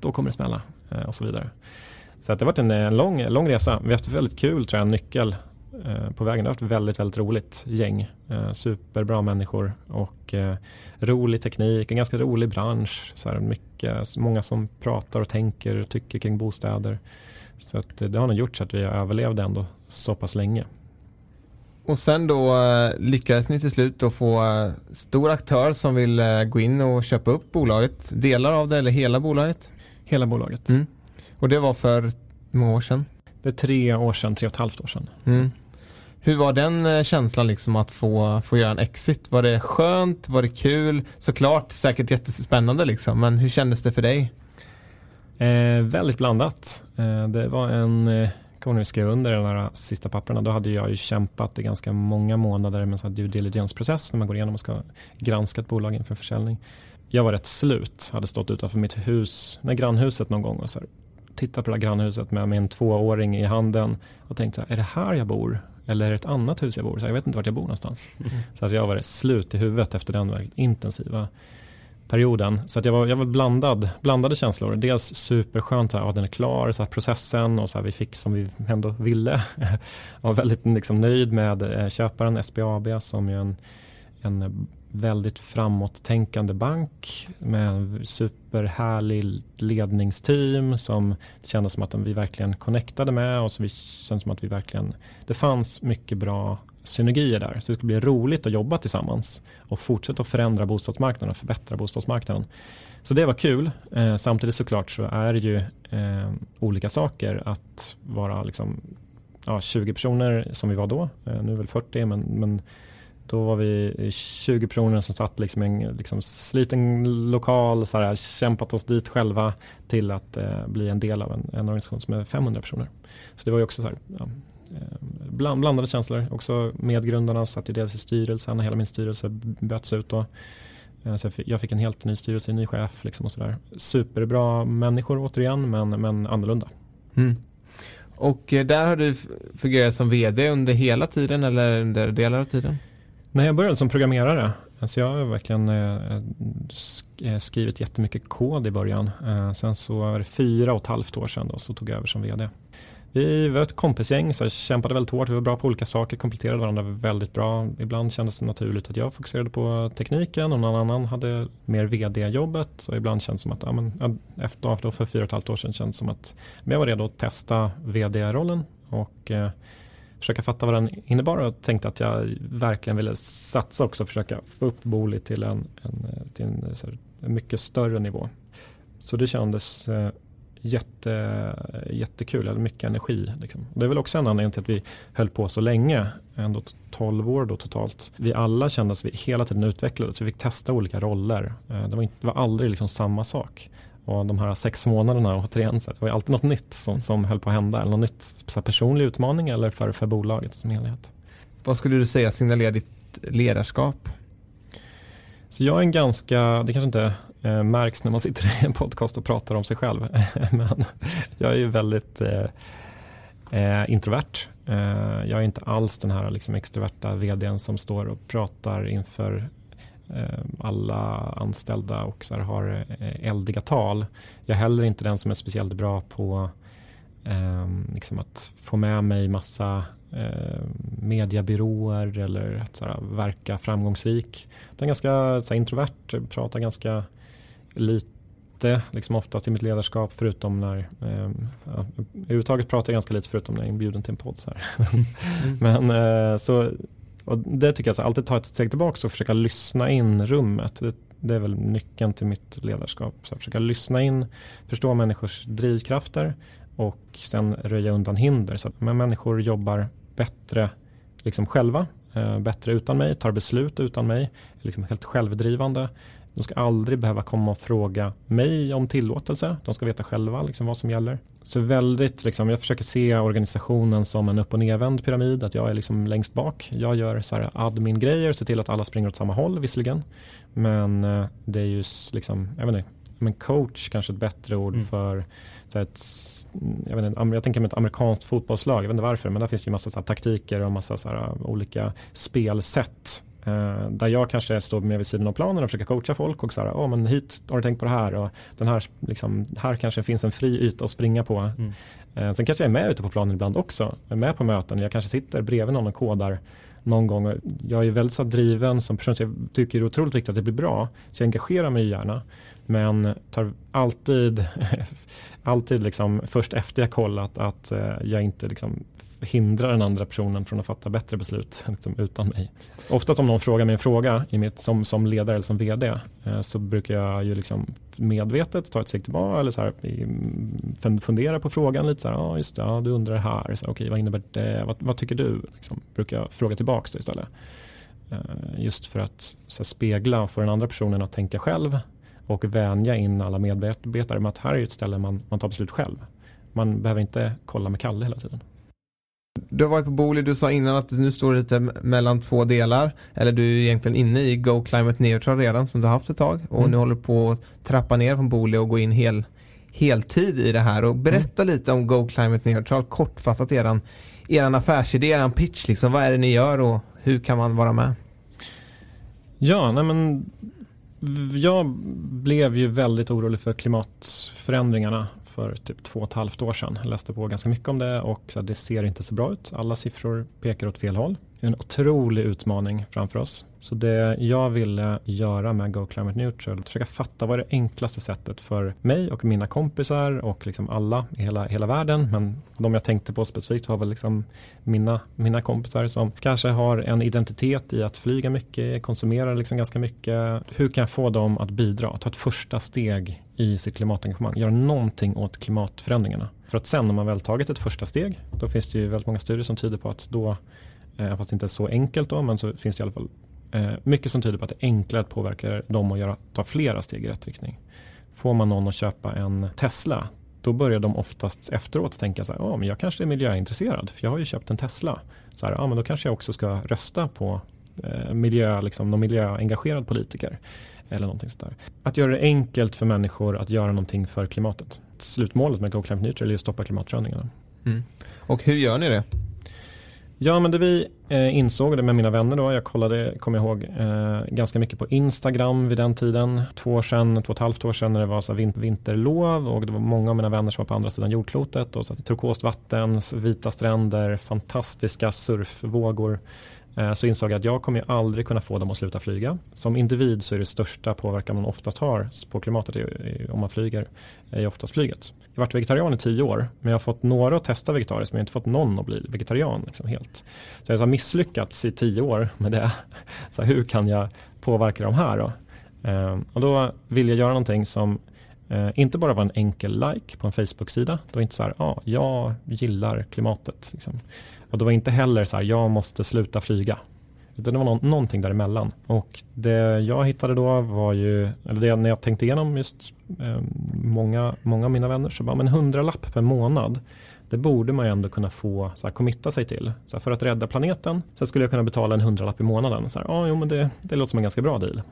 då kommer det smälla eh, och så vidare. Så att det har varit en, en lång, lång resa. Vi har haft väldigt kul tror jag, en nyckel på vägen. Det har varit väldigt, väldigt roligt gäng. Eh, superbra människor och eh, rolig teknik, en ganska rolig bransch. Så här mycket, många som pratar och tänker och tycker kring bostäder. Så att det har nog gjort så att vi överlevde ändå så pass länge. Och sen då lyckades ni till slut då få stor aktör som vill gå in och köpa upp bolaget. Delar av det eller hela bolaget? Hela bolaget. Mm. Och det var för hur många år sedan? Det är tre år sedan, tre och ett halvt år sedan. Mm. Hur var den eh, känslan liksom att få, få göra en exit? Var det skönt? Var det kul? Såklart säkert jättespännande liksom, men hur kändes det för dig? Eh, väldigt blandat. Eh, det var en, eh, kommer vi skrev under de här eh, sista papperna, då hade jag ju kämpat i ganska många månader med en due diligence-process när man går igenom och ska granska ett bolag inför försäljning. Jag var rätt slut, hade stått utanför mitt hus, med grannhuset någon gång och så här, tittat på det här grannhuset med min tvååring i handen och tänkt så här, är det här jag bor? Eller är det ett annat hus jag bor? Så jag vet inte vart jag bor någonstans. Mm. Så att jag var slut i huvudet efter den väldigt intensiva perioden. Så att jag var, jag var blandad, blandade känslor. Dels superskönt att den är klar, så här processen och så här, vi fick som vi ändå ville. jag var väldigt liksom, nöjd med eh, köparen SBAB som är en, en väldigt framåttänkande bank med superhärlig ledningsteam som det kändes som att vi verkligen connectade med och som vi kändes som att vi verkligen det fanns mycket bra synergier där. Så det skulle bli roligt att jobba tillsammans och fortsätta att förändra bostadsmarknaden och förbättra bostadsmarknaden. Så det var kul. Eh, samtidigt såklart så är det ju eh, olika saker att vara liksom, ja, 20 personer som vi var då. Eh, nu är väl 40 men, men då var vi 20 personer som satt liksom i en liksom sliten lokal, så här, kämpat oss dit själva till att eh, bli en del av en, en, organisation som är 500 personer. Så det var ju också så här, ja, eh, bland, blandade känslor. Också medgrundarna satt ju dels i styrelsen och hela min styrelse böts ut då. Eh, så jag fick, en helt ny styrelse, en ny chef liksom och sådär. Superbra människor återigen men, men annorlunda. Mm. Och eh, där har du fungerat som vd under hela tiden eller under delar av tiden? När jag började som programmerare, alltså jag har verkligen eh, eh, skrivit jättemycket kod i början. Eh, sen så var det fyra och ett halvt år sedan då, så tog jag över som vd. Vi var ett kompisgäng, så kämpade väldigt hårt, vi var bra på olika saker, kompletterade varandra väldigt bra. Ibland kändes det naturligt att jag fokuserade på tekniken och någon annan hade mer vd-jobbet. Och ibland kändes det som att, ja, men, efter, då för fyra och ett halvt år sedan kändes det som att jag var redo att testa vd-rollen. Och eh, försöka fatta vad den innebar och tänkte att jag verkligen ville satsa också och försöka få upp Booli till en, en, till en, här, mycket större nivå. Så det kändes eh, jätte, jättekul, eller mycket energi. Liksom. Det är väl också en anledning till att vi höll på så länge, ändå 12 år då totalt. Vi alla kände att vi hela tiden utvecklades, vi fick testa olika roller. Eh, det var, inte, det var aldrig liksom samma sak. Och de här sex månaderna återigen, så det var alltid något nytt som, som höll på att hända. Eller något nytt, så personlig utmaning eller för, för bolaget som helhet. Vad skulle du säga signalerar ditt ledarskap? Så jag är en ganska, det kanske inte eh, märks när man sitter i en podcast och pratar om sig själv. Men jag är ju väldigt eh, eh, introvert. Eh, jag är inte alls den här liksom extroverta vdn som står och pratar inför alla anställda och så har eh, eldiga tal. Jag är heller inte den som är speciellt bra på eh, liksom att få med mig massa eh, mediebyråer eller att så här, verka framgångsrik. Jag är ganska så här, introvert, pratar ganska lite, liksom oftast i mitt ledarskap förutom när, eh, ja, överhuvudtaget pratar jag ganska lite förutom när jag är inbjuden till en podd. Så mm. Men eh, så och det tycker jag, så alltid ta ett steg tillbaka och försöka lyssna in rummet. Det, det är väl nyckeln till mitt ledarskap. Så försöka lyssna in, förstå människors drivkrafter och sen röja undan hinder. Så att människor jobbar bättre liksom själva, eh, bättre utan mig, tar beslut utan mig, är liksom helt självdrivande. De ska aldrig behöva komma och fråga mig om tillåtelse. De ska veta själva liksom vad som gäller. Så väldigt, liksom, jag försöker se organisationen som en upp och nedvänd pyramid. Att jag är liksom längst bak. Jag gör så admin-grejer, ser till att alla springer åt samma håll visserligen. Men eh, det är ju liksom, jag vet inte, men coach kanske ett bättre ord mm. för så ett, jag, vet inte, jag tänker mig ett amerikanskt fotbollslag, jag vet inte varför, men där finns det ju massa så taktiker och massa så här, olika spelsätt Uh, där jag kanske står med vid sidan av planen och försöker coacha folk och så här, oh, men hit har du tänkt på det här och den här, liksom, här kanske finns en fri yta att springa på. Mm. Eh, sen kanske jag är med ute på planen ibland också. Jag är med på möten. Jag kanske sitter bredvid någon och kodar någon gång. Jag är väldigt så driven som person så jag tycker det är otroligt viktigt att det blir bra. Så jag engagerar mig gärna. Men tar alltid, alltid liksom först efter jag kollat att eh, jag inte liksom hindrar den andra personen från att fatta bättre beslut liksom, utan mig. Oftast om någon frågar mig en fråga i mitt, som, som ledare eller som vd eh, så brukar jag ju liksom medvetet ta ett steg tillbaka eller så här, fundera på frågan lite så här, ja just det, ah, du undrar här, så, okay, vad innebär det, vad, vad tycker du? Liksom, brukar jag fråga tillbaka då istället. Eh, just för att här, spegla och få den andra personen att tänka själv och vänja in alla medarbetare med att här är ett ställe man, man tar beslut själv. Man behöver inte kolla med Kalle hela tiden. Du har varit på Booli, du sa innan att nu står lite mellan två delar. Eller du är egentligen inne i Go Climate Neutral redan som du har haft ett tag. Och mm. nu håller du på att trappa ner från Booli och gå in hel, heltid i det här. Och berätta mm. lite om Go Climate Neutral, kortfattat eran, eran affärsidé, eran pitch liksom. Vad är det ni gör och hur kan man vara med? Ja, nej men jag blev ju väldigt orolig för klimatförändringarna för typ två och ett halvt år sedan. Jag läste på ganska mycket om det och så det ser inte så bra ut. Alla siffror pekar åt fel håll. En otrolig utmaning framför oss. Så det jag ville göra med Go Climate Neutral, att försöka fatta vad är det enklaste sättet för mig och mina kompisar och liksom alla i hela, hela världen. Men de jag tänkte på specifikt var väl liksom mina, mina kompisar som kanske har en identitet i att flyga mycket, konsumera liksom ganska mycket. Hur kan jag få dem att bidra, ta ett första steg i sitt klimatengagemang, göra någonting åt klimatförändringarna. För att sen när man väl tagit ett första steg, då finns det ju väldigt många studier som tyder på att då, Eh, fast det inte är så enkelt då, men så finns det i alla fall eh, mycket som tyder på att det är enklare att påverka dem att göra, ta flera steg i rätt riktning. Får man någon att köpa en Tesla, då börjar de oftast efteråt tänka så här, ja men jag kanske är miljöintresserad, för jag har ju köpt en Tesla. Så här, ja men då kanske jag också ska rösta på eh, miljö, liksom, någon miljöengagerad politiker. Eller någonting sådär. Att göra det enkelt för människor att göra någonting för klimatet. Slutmålet med Go Climate Neutral är att stoppa klimatförändringarna. Mm. Och hur gör ni det? Ja, men det vi eh, insåg det med mina vänner då, jag kollade, kommer jag ihåg, eh, ganska mycket på Instagram vid den tiden. Två år sedan, två och ett halvt år sedan när det var så vin vinterlov och det var många av mina vänner som var på andra sidan jordklotet och så turkost vatten, vita stränder, fantastiska surfvågor. Eh, så insåg jag att jag kommer aldrig kunna få dem att sluta flyga. Som individ så är det största påverkan man oftast har på klimatet om man flyger är oftast flyget. Jag har varit vegetarian i tio år men jag har fått några att testa vegetariskt men jag har inte fått någon att bli vegetarian liksom helt. Så jag har misslyckats i tio år med det. Så hur kan jag påverka de här då? Ehm, och då vill jag göra någonting som eh, inte bara var en enkel like på en Facebook-sida. Det var inte så här, ja, ah, jag gillar klimatet. Liksom. Och det var inte heller så här, jag måste sluta flyga. Utan det var no någonting däremellan. Och det jag hittade då var ju, eller det när jag tänkte igenom just eh, många, många av mina vänner, så bara, men hundralapp per månad, det borde man ju ändå kunna få så här, committa sig till. Så här, för att rädda planeten så skulle jag kunna betala en hundralapp i månaden. Så här, ah, jo, men det, det låter som en ganska bra deal.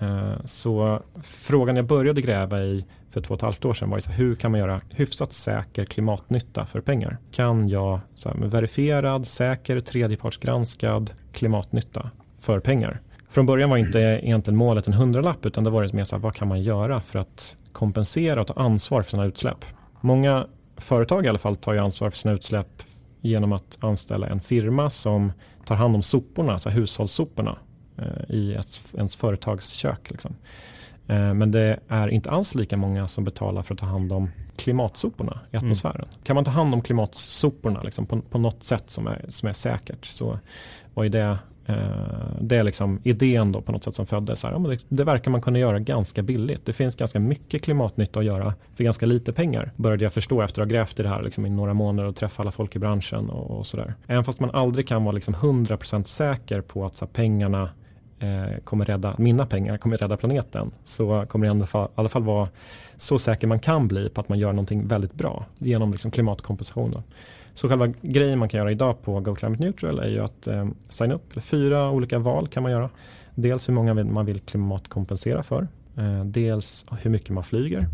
Eh, så frågan jag började gräva i för två och ett halvt år sedan var så hur kan man göra hyfsat säker klimatnytta för pengar? Kan jag så här, med verifierad, säker, tredjepartsgranskad klimatnytta för pengar? Från början var inte egentligen målet en hundralapp utan det var mer så här, vad kan man göra för att kompensera och ta ansvar för sina utsläpp? Många företag i alla fall tar ju ansvar för sina utsläpp genom att anställa en firma som tar hand om soporna, alltså hushållssoporna i ens företagskök. Liksom. Eh, men det är inte alls lika många som betalar för att ta hand om klimatsoporna i mm. atmosfären. Mm. Kan man ta hand om klimatsoporna liksom på, på något sätt som är, som är säkert så var ju det eh, det är liksom idén då på något sätt som föddes. Här. Ja, det, det, verkar man kunna göra ganska billigt. Det finns ganska mycket klimatnytta att göra för ganska lite pengar. Började jag förstå efter att ha grävt i det här liksom i några månader och träffa alla folk i branschen och, och sådär. Även fast man aldrig kan vara liksom 100% säker på att här, pengarna eh, Eh, kommer rädda, mina pengar kommer rädda planeten så kommer det i alla fall, vara så säker man kan bli på att man gör någonting väldigt bra genom liksom klimatkompensation. Så själva grejen man kan göra idag på Go Climate Neutral är ju att eh, signa upp. Fyra olika val kan man göra. Dels hur många man vill klimatkompensera för. Eh, dels hur mycket man flyger.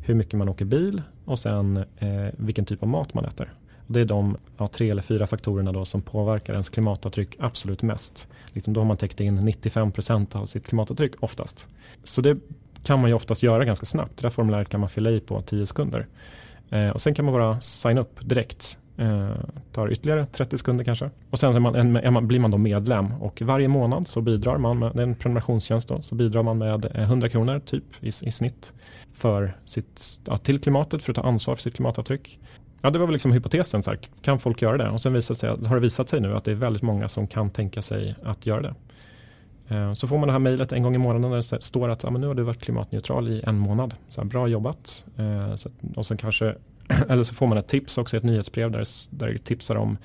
Hur mycket man åker bil och sen eh, vilken typ av mat man äter. Det är de ja, tre eller fyra faktorerna då som påverkar ens klimatavtryck absolut mest. Liksom då har man täckt in 95% av sitt klimatavtryck oftast. Så det kan man ju oftast göra ganska snabbt. Det där formuläret kan man fylla i på 10 sekunder. Eh, och sen kan man bara signa upp direkt. Eh, tar ytterligare 30 sekunder kanske. Och sen man, är man, blir man då medlem och varje månad så bidrar man med, det är en prenumerationstjänst då, så bidrar man med eh, 100 kronor typ i, i snitt för sitt, ja, till klimatet för att ta ansvar för sitt klimatavtryck. Ja, det var väl liksom hypotesen, så här, kan folk göra det? Och sen visat sig, har det visat sig nu att det är väldigt många som kan tänka sig att göra det. Eh, så får man det här mejlet en gång i månaden där det står att ja, men nu har du varit klimatneutral i en månad. Så här, bra jobbat. Eh, och sen kanske, eller så får man ett tips också, i ett nyhetsbrev där, där det tipsar om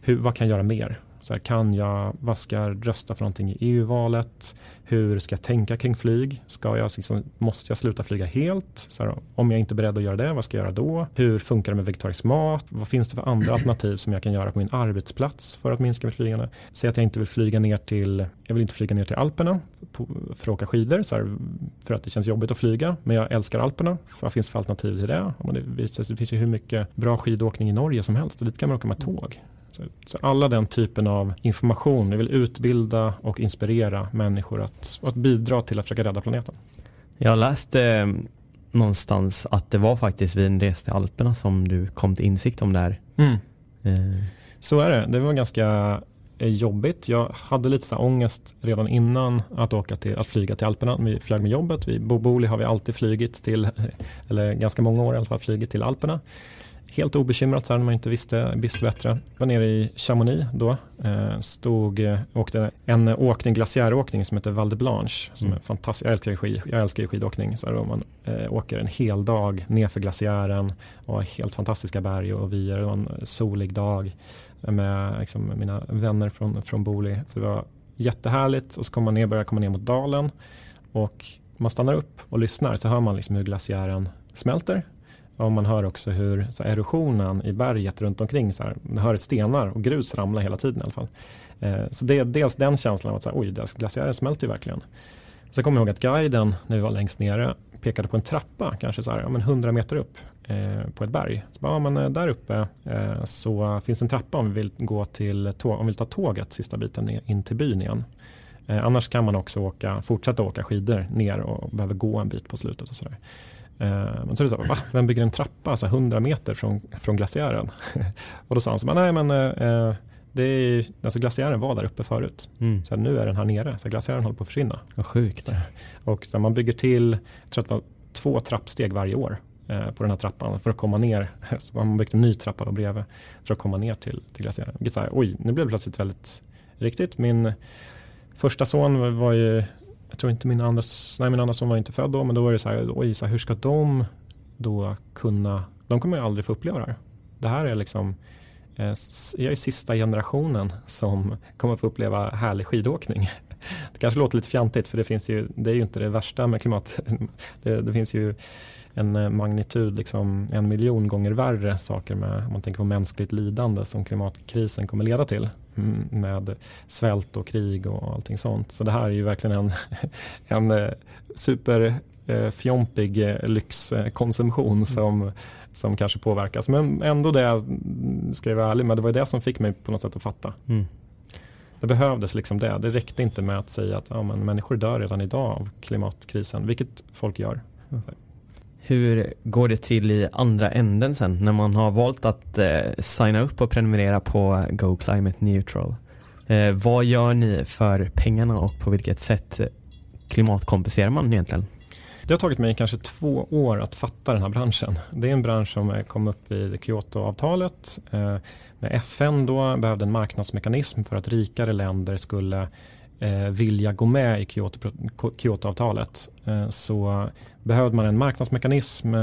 hur, vad kan jag göra mer? Så här, kan jag, vad ska jag rösta för någonting i EU-valet? Hur ska jag tänka kring flyg? Ska jag, liksom, måste jag sluta flyga helt? Så här, om jag inte är beredd att göra det, vad ska jag göra då? Hur funkar det med vegetarisk mat? Vad finns det för andra alternativ som jag kan göra på min arbetsplats för att minska mitt flygande? Säg att jag inte vill flyga ner till, jag vill inte flyga ner till Alperna på, för att åka skidor, så här, för att det känns jobbigt att flyga, men jag älskar Alperna. Vad finns det för alternativ till det? Det, visar, det finns ju hur mycket bra skidåkning i Norge som helst och dit kan man åka med tåg. Så, alla den typen av information, vi vill utbilda och inspirera människor att, att bidra till att försöka rädda planeten. Jag läste eh, någonstans att det var faktiskt vid en resa till Alperna som du kom till insikt om det här. Mm. Eh. Så är det. Det var ganska eh, jobbigt. Jag hade lite så ångest redan innan att, åka till, att flyga till Alperna. Vi flög med jobbet. Vi, Boboli har vi alltid flygit till, eller ganska många år i alla fall, flygit till Alperna helt obekymrat så här när man inte visste, visste bättre. Jag var nere i Chamonix då. Eh, stod, eh, åkte en åkning, glaciäråkning som heter Val de Blanche. Som mm. är fantastisk. Jag älskar, skid, jag älskar skidåkning. Så här, man eh, åker en hel dag nerför glaciären och helt fantastiska berg och vyer. Det var en solig dag med liksom, mina vänner från, från Boli. Så det var jättehärligt och så kommer man ner, börjar komma ner mot dalen och man stannar upp och lyssnar så hör man liksom hur glaciären smälter och man hör också hur så erosionen i berget runt omkring, så här, man hör stenar och grus ramla hela tiden i alla fall. Eh, så det är dels den känslan av att så här, oj, glaciären smälter ju verkligen. Sen kommer jag ihåg att guiden, när vi var längst nere, pekade på en trappa, kanske så här, ja, men 100 meter upp eh, på ett berg. Så bara, ja, men eh, där uppe eh, så finns det en trappa om vi vill gå till om vi vill ta tåget sista biten in till byn igen. Eh, annars kan man också åka, fortsätta åka skidor ner och behöver gå en bit på slutet och så där men så är det så, va? vem bygger en trappa så 100 meter från, från glaciären? och då sa han så, nej men eh, det är, alltså glaciären var där uppe förut. Mm. Så nu är den här nere, så glaciären håller på att försvinna. Vad sjukt. Och så man bygger till, jag tror att det var två trappsteg varje år eh, på den här trappan för att komma ner. Så man byggt en ny trappa då bredvid för att komma ner till, till glaciären. Så här, oj, nu blev det plötsligt väldigt riktigt. Min första son var ju jag tror inte min andra, nej min andra son var inte född då, men då var det så här, oj, så här, hur ska de då kunna, de kommer ju aldrig få uppleva det här. Det här är liksom, eh, jag är sista generationen som kommer få uppleva härlig skidåkning. Det kanske låter lite fjantigt för det finns ju, det är ju inte det värsta med klimat. Det, det finns ju en eh, magnitud, liksom en miljon gånger värre saker med, om man tänker på mänskligt lidande som klimatkrisen kommer leda till mm, med svält och krig och allting sånt. Så det här är ju verkligen en, en eh, super eh, lyxkonsumtion mm. som, som kanske påverkas. Men ändå det, ska jag vara ärlig med, det var det som fick mig på något sätt att fatta. Mm. Det behövdes liksom det. Det räckte inte med att säga att ja, men människor dör redan idag av klimatkrisen, vilket folk gör. Mm. Hur går det till i andra änden sen när man har valt att eh, signa upp och prenumerera på Go Climate Neutral? Eh, vad gör ni för pengarna och på vilket sätt eh, klimatkompenserar man egentligen? Det har tagit mig kanske två år att fatta den här branschen. Det är en bransch som eh, kom upp vid Kyotoavtalet. Eh, med FN då behövde en marknadsmekanism för att rikare länder skulle eh, vilja gå med i Kyoto, Kyotoavtalet eh, så behövde man en marknadsmekanism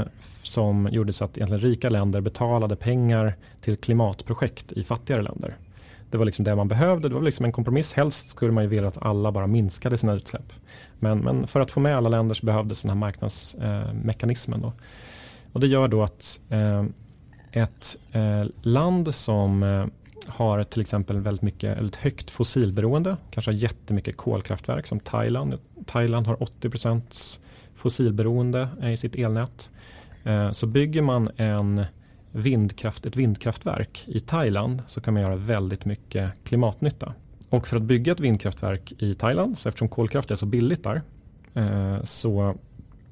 som gjorde så att egentligen rika länder betalade pengar till klimatprojekt i fattigare länder. Det var liksom det man behövde. Det var liksom en kompromiss. Helst skulle man ju vilja att alla bara minskade sina utsläpp. Men, men för att få med alla länder så behövdes den här marknadsmekanismen. Då. och det gör då att eh, ett eh, land som eh, har till exempel väldigt mycket, väldigt högt fossilberoende, kanske har jättemycket kolkraftverk som Thailand. Thailand har 80% fossilberoende i sitt elnät. Eh, så bygger man en vindkraft, ett vindkraftverk i Thailand så kan man göra väldigt mycket klimatnytta. Och för att bygga ett vindkraftverk i Thailand, så eftersom kolkraft är så billigt där, eh, så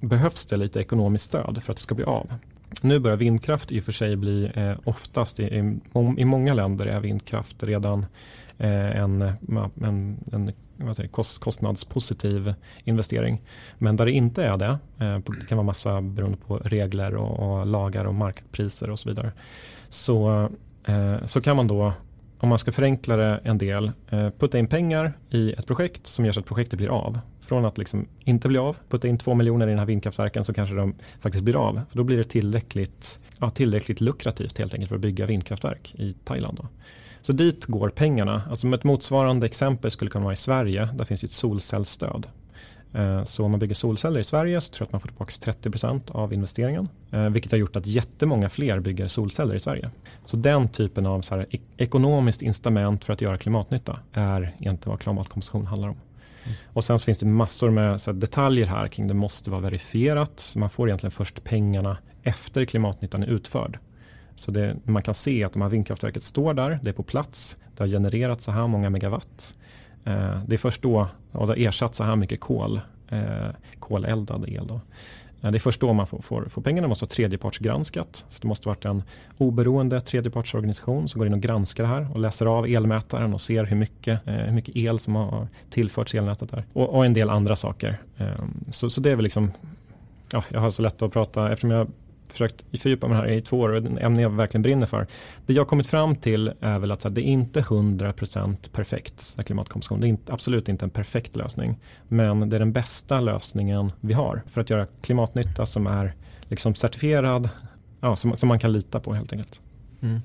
behövs det lite ekonomiskt stöd för att det ska bli av. Nu börjar vindkraft i och för sig bli eh, oftast i, i, i, många länder är vindkraft redan eh, en, en, en vad säger, kost, kostnadspositiv investering. Men där det inte är det, eh, det kan vara massa beroende på regler och, och lagar och markpriser och så vidare. Så, eh, så kan man då om man ska förenkla det en del, eh, putta in pengar i ett projekt som gör så att projektet blir av. Från att liksom inte bli av, putta in två miljoner i den här vindkraftverken så kanske de faktiskt blir av. För då blir det tillräckligt, ja, tillräckligt lukrativt helt enkelt för att bygga vindkraftverk i Thailand. Då. Så dit går pengarna. Alltså ett motsvarande exempel skulle kunna vara i Sverige. Där finns ett solcellsstöd. Eh, så om man bygger solceller i Sverige så tror jag att man får tillbaka 30% av investeringen. Eh, vilket har gjort att jättemånga fler bygger solceller i Sverige. Så den typen av så här, ekonomiskt incitament för att göra klimatnytta är egentligen vad klimatkompensation handlar om. Och sen så finns det massor med så här, detaljer här kring det måste vara verifierat. Man får egentligen först pengarna efter klimatnyttan är utförd. Så det, man kan se att de här vindkraftverket står där, det är på plats, det har genererat så här många megawatt. Eh, det är först då, och det har ersatt så här mycket kol, eh, koleldad el. Då. Eh, det är först då man får, får, får pengarna, det måste vara tredjepartsgranskat. Så det måste varit en oberoende tredjepartsorganisation som går in och granskar det här och läser av elmätaren och ser hur mycket, eh, hur mycket el som har tillförts elnätet där. Och, och en del andra saker. Eh, så, så det är väl liksom Ja, jag har så lätt att prata eftersom jag försökt fördjupa mig här i två år och det ämne jag verkligen brinner för. Det jag kommit fram till är väl att det är inte 100% perfekt klimatkompensation. Det är inte, absolut inte en perfekt lösning. Men det är den bästa lösningen vi har för att göra klimatnytta som är liksom certifierad, ja, som, som man kan lita på helt enkelt. Mm.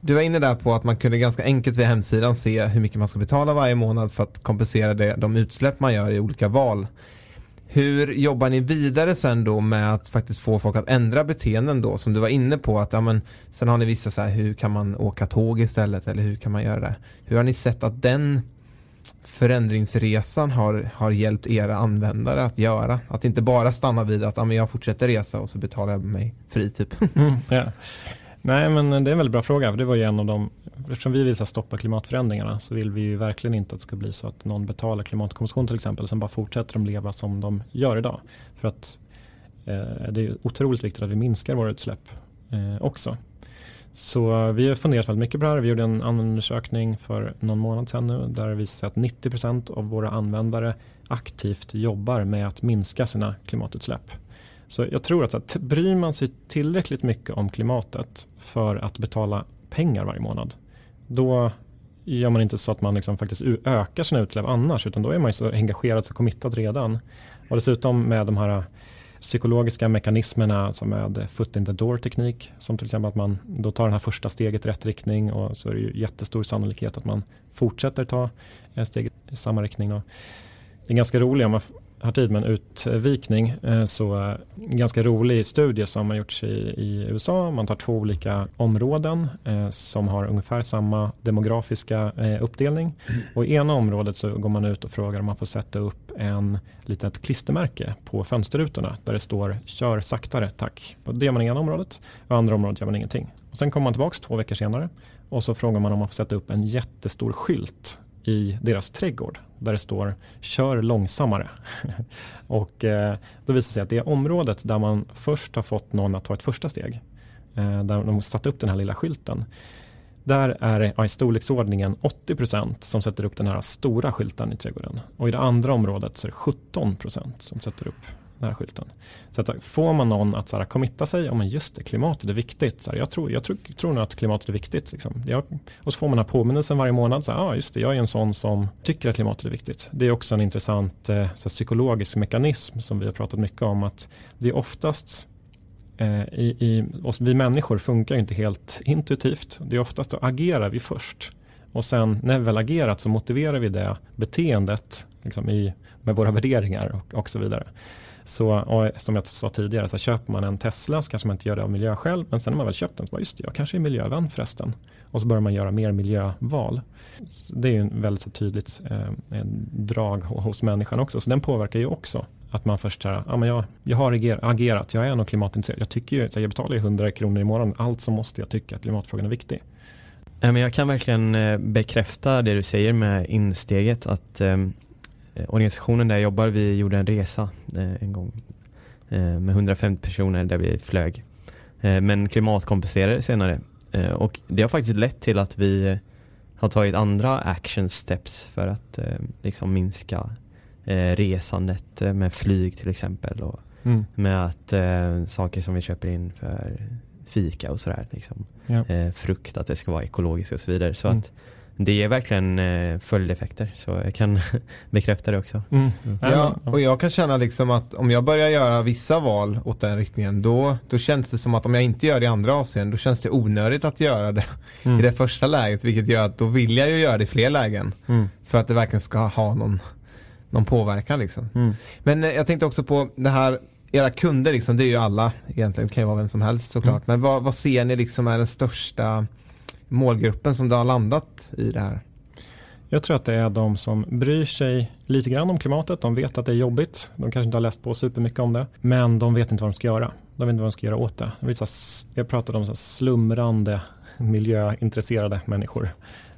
Du var inne där på att man kunde ganska enkelt via hemsidan se hur mycket man ska betala varje månad för att kompensera det, de utsläpp man gör i olika val. Hur jobbar ni vidare sen då med att faktiskt få folk att ändra beteenden då som du var inne på att ja men sen har ni vissa så här hur kan man åka tåg istället eller hur kan man göra det? Hur har ni sett att den förändringsresan har, har hjälpt era användare att göra? Att inte bara stanna vid att ja, men jag fortsätter resa och så betalar jag mig fri typ. Mm, yeah. Nej, men det är en väldigt bra fråga. det var ju en av de, eftersom vi vill stoppa klimatförändringarna så vill vi ju verkligen inte att det ska bli så att någon betalar klimatkommission till exempel. Sen bara fortsätter de leva som de gör idag. För att eh, det är otroligt viktigt att vi minskar våra utsläpp eh, också. Så vi har funderat väldigt mycket på det här. Vi gjorde en undersökning för någon månad sedan nu där det visar sig att 90% av våra användare aktivt jobbar med att minska sina klimatutsläpp. Så jag tror att, att bryr man sig tillräckligt mycket om klimatet för att betala pengar varje månad, då gör man inte så att man liksom faktiskt ökar sina utsläpp annars, utan då är man ju så engagerad så committad redan. Och dessutom med de här eh, psykologiska mekanismerna som med foot in the door teknik, som till exempel att man då tar det här första steget i rätt riktning och så är det ju jättestor sannolikhet att man fortsätter ta eh, steget i samma riktning. Då. Det är ganska roligt om man har tid med en utvikning eh, så en ganska rolig studie som har gjorts i, i USA. Man tar två olika områden eh, som har ungefär samma demografiska eh, uppdelning. Mm. Och i ena området så går man ut och frågar om man får sätta upp en litet klistermärke på fönsterrutorna där det står kör saktare tack. Och det gör man i ena området och i andra området gör man ingenting. Och sen kommer man tillbaka två veckor senare och så frågar man om man får sätta upp en jättestor skylt i deras trädgård där det står kör långsammare. och eh, då visar det sig att det är området där man först har fått någon att ta ett första steg. Eh, där de satt upp den här lilla skylten. Där är det ja, i storleksordningen 80% som sätter upp den här stora skylten i trädgården. Och i det andra området så är det 17% som sätter upp den här skylten. Så att får man någon att så här, committa sig, ja men just det, klimatet är viktigt. Så här, jag tror, jag tror, tror nog att klimatet är viktigt. Liksom. Jag, och så får man den här påminnelsen varje månad, så här, ah, just det, jag är en sån som tycker att klimatet är viktigt. Det är också en intressant eh, så här, psykologisk mekanism som vi har pratat mycket om, att det är oftast eh, i, i oss, vi människor funkar inte helt intuitivt. Det är oftast då agerar vi först. Och sen när vi väl agerat så motiverar vi det beteendet liksom i, med våra värderingar och, och så vidare. Så som jag sa tidigare, så köper man en Tesla så kanske man inte gör det av miljöskäl. Men sen när man väl köpt den så bara, just det, jag kanske är miljövän förresten. Och så börjar man göra mer miljöval. Så det är ju en väldigt så tydligt eh, drag hos människan också. Så den påverkar ju också att man först säger, ja men jag, jag har agerat, jag är nog klimatintresserad. Jag tycker ju, så jag betalar ju 100 kronor i månaden, allt så måste jag tycka att klimatfrågan är viktig. Jag kan verkligen eh, bekräfta det du säger med insteget att Eh, organisationen där jag jobbar, vi gjorde en resa eh, en gång eh, med 150 personer där vi flög. eh, men klimatkompenserar senare. Eh, och det har faktiskt lett till att vi har tagit andra action steps för att liksom minska resandet med flyg till exempel och mm. med att saker som vi köper in för fika och sådär liksom. Ja. frukt, att det ska vara ekologiskt och så vidare. Så mm. att det är verkligen eh, följdeffekter så jag kan bekräfta det också. Mm. Mm. Ja, och jag kan känna liksom att om jag börjar göra vissa val åt den riktningen då, då känns det som att om jag inte gör det i andra avseenden då känns det onödigt att göra det mm. i det första läget vilket gör att då vill jag ju göra det i fler lägen mm. för att det verkligen ska ha någon, någon påverkan liksom. Mm. Men eh, jag tänkte också på det här era kunder liksom, det är ju alla egentligen, det kan ju vara vem som helst såklart. Mm. Men vad, vad ser ni liksom är den största målgruppen som du har landat i det här? Jag tror att det är de som bryr sig lite grann om klimatet. De vet att det är jobbigt. De kanske inte har läst på supermycket om det. Men de vet inte vad de ska göra. De vet inte vad de ska göra åt det. Jag pratade om så slumrande miljöintresserade människor.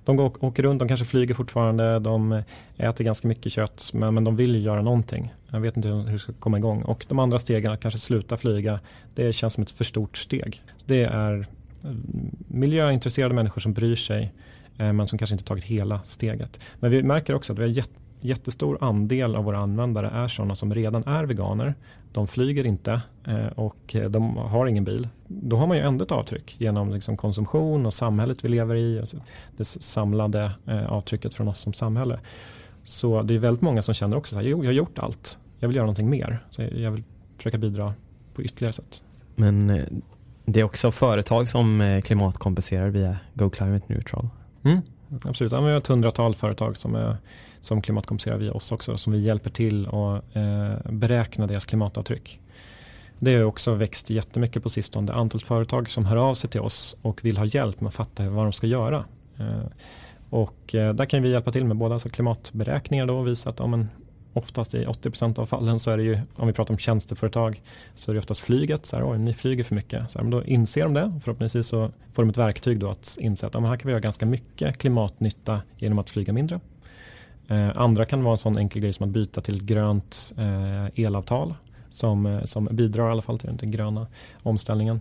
De går, åker runt, de kanske flyger fortfarande, de äter ganska mycket kött men, men de vill ju göra någonting. Jag vet inte hur, de ska komma igång. Och de andra stegen, att kanske sluta flyga, det känns som ett för stort steg. Det är miljöintresserade människor som bryr sig eh, men som kanske inte tagit hela steget. Men vi märker också att vi har jättestor andel av våra användare är sådana som redan är veganer. De flyger inte eh, och eh, de har ingen bil. Då har man ju ändå ett avtryck genom liksom konsumtion och samhället vi lever i. Och det samlade avtrycket från oss som samhälle. Så det är väldigt många som känner också att jag har gjort allt. Jag vill göra någonting mer. Så jag vill försöka bidra på ytterligare sätt. Men det är också företag som eh, klimatkompenserar via Go Climate Neutral. Mm, absolut, ja, vi har ett hundratal företag som, är, som klimatkompenserar via oss också. Som vi hjälper till att eh, beräkna deras klimatavtryck. Det har också växt jättemycket på sistone. Antalet företag som hör av sig till oss och vill ha hjälp med att fatta vad de ska göra. Eh, och eh, där kan vi hjälpa till med både alltså klimatberäkningar då och visa att ja, men oftast i 80% av fallen så är det ju, om vi pratar om tjänsteföretag, så är det oftast flyget. Så här, Oj, ni flyger för mycket. Så här, men då inser de det. Förhoppningsvis så får de ett verktyg då att inse att ja, här kan vi göra ganska mycket klimatnytta genom att flyga mindre. Eh, andra kan vara en sån enkel grej som att byta till grönt eh, elavtal som, eh, som bidrar i alla fall till den gröna omställningen.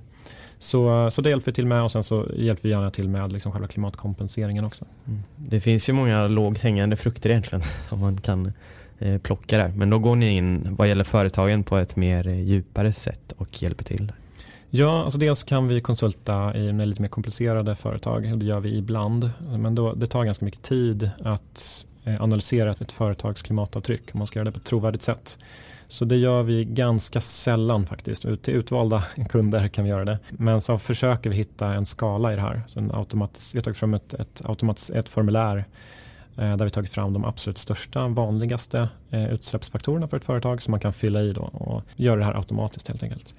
Så, så det hjälper vi till med och sen så hjälper vi gärna till med liksom själva klimatkompenseringen också. Mm. Det finns ju många lågt hängande frukter egentligen som man kan Eh, plocka där. Men då går ni in vad gäller företagen på ett mer eh, djupare sätt och hjälper till. Ja, alltså dels kan vi konsulta i lite mer komplicerade företag. Det gör vi ibland. Men då, det tar ganska mycket tid att eh, analysera ett företags klimatavtryck om man ska göra det på ett trovärdigt sätt. Så det gör vi ganska sällan faktiskt. Ut till utvalda kunder kan vi göra det. Men så försöker vi hitta en skala i det här. Så en automatis- vi har tagit fram ett, ett, automatis- ett formulär Eh, där vi tagit fram de absolut största, vanligaste eh, utsläppsfaktorerna för ett företag som man kan fylla i då och göra det här automatiskt helt enkelt.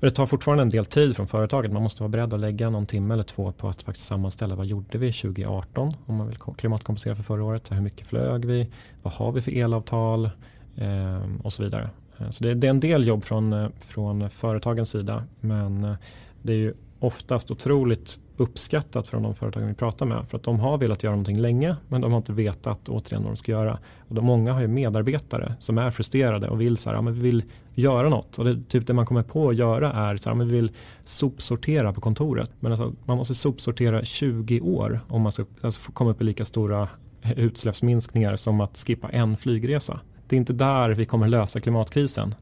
Men det tar fortfarande en del tid från företaget. Man måste vara beredd att lägga någon timme eller två på att faktiskt sammanställa vad gjorde vi 2018 om man vill klimatkompensera för förra året. hur mycket flög vi? Vad har vi för elavtal? Eh, och så vidare. Så det, det, är en del jobb från, från företagens sida men det är ju oftast otroligt uppskattat från de företagen vi pratar med. För att de har velat göra någonting länge men de har inte vetat återigen vad de ska göra. Och de, många har ju medarbetare som är frustrerade och vill så här, ja, men vi vill göra något. Och det, typ det man kommer på att göra är så här, men vi vill sopsortera på kontoret. Men alltså, man måste sopsortera 20 år om man ska alltså, komma upp i lika stora utsläppsminskningar som att skippa en flygresa. Det är inte där vi kommer lösa klimatkrisen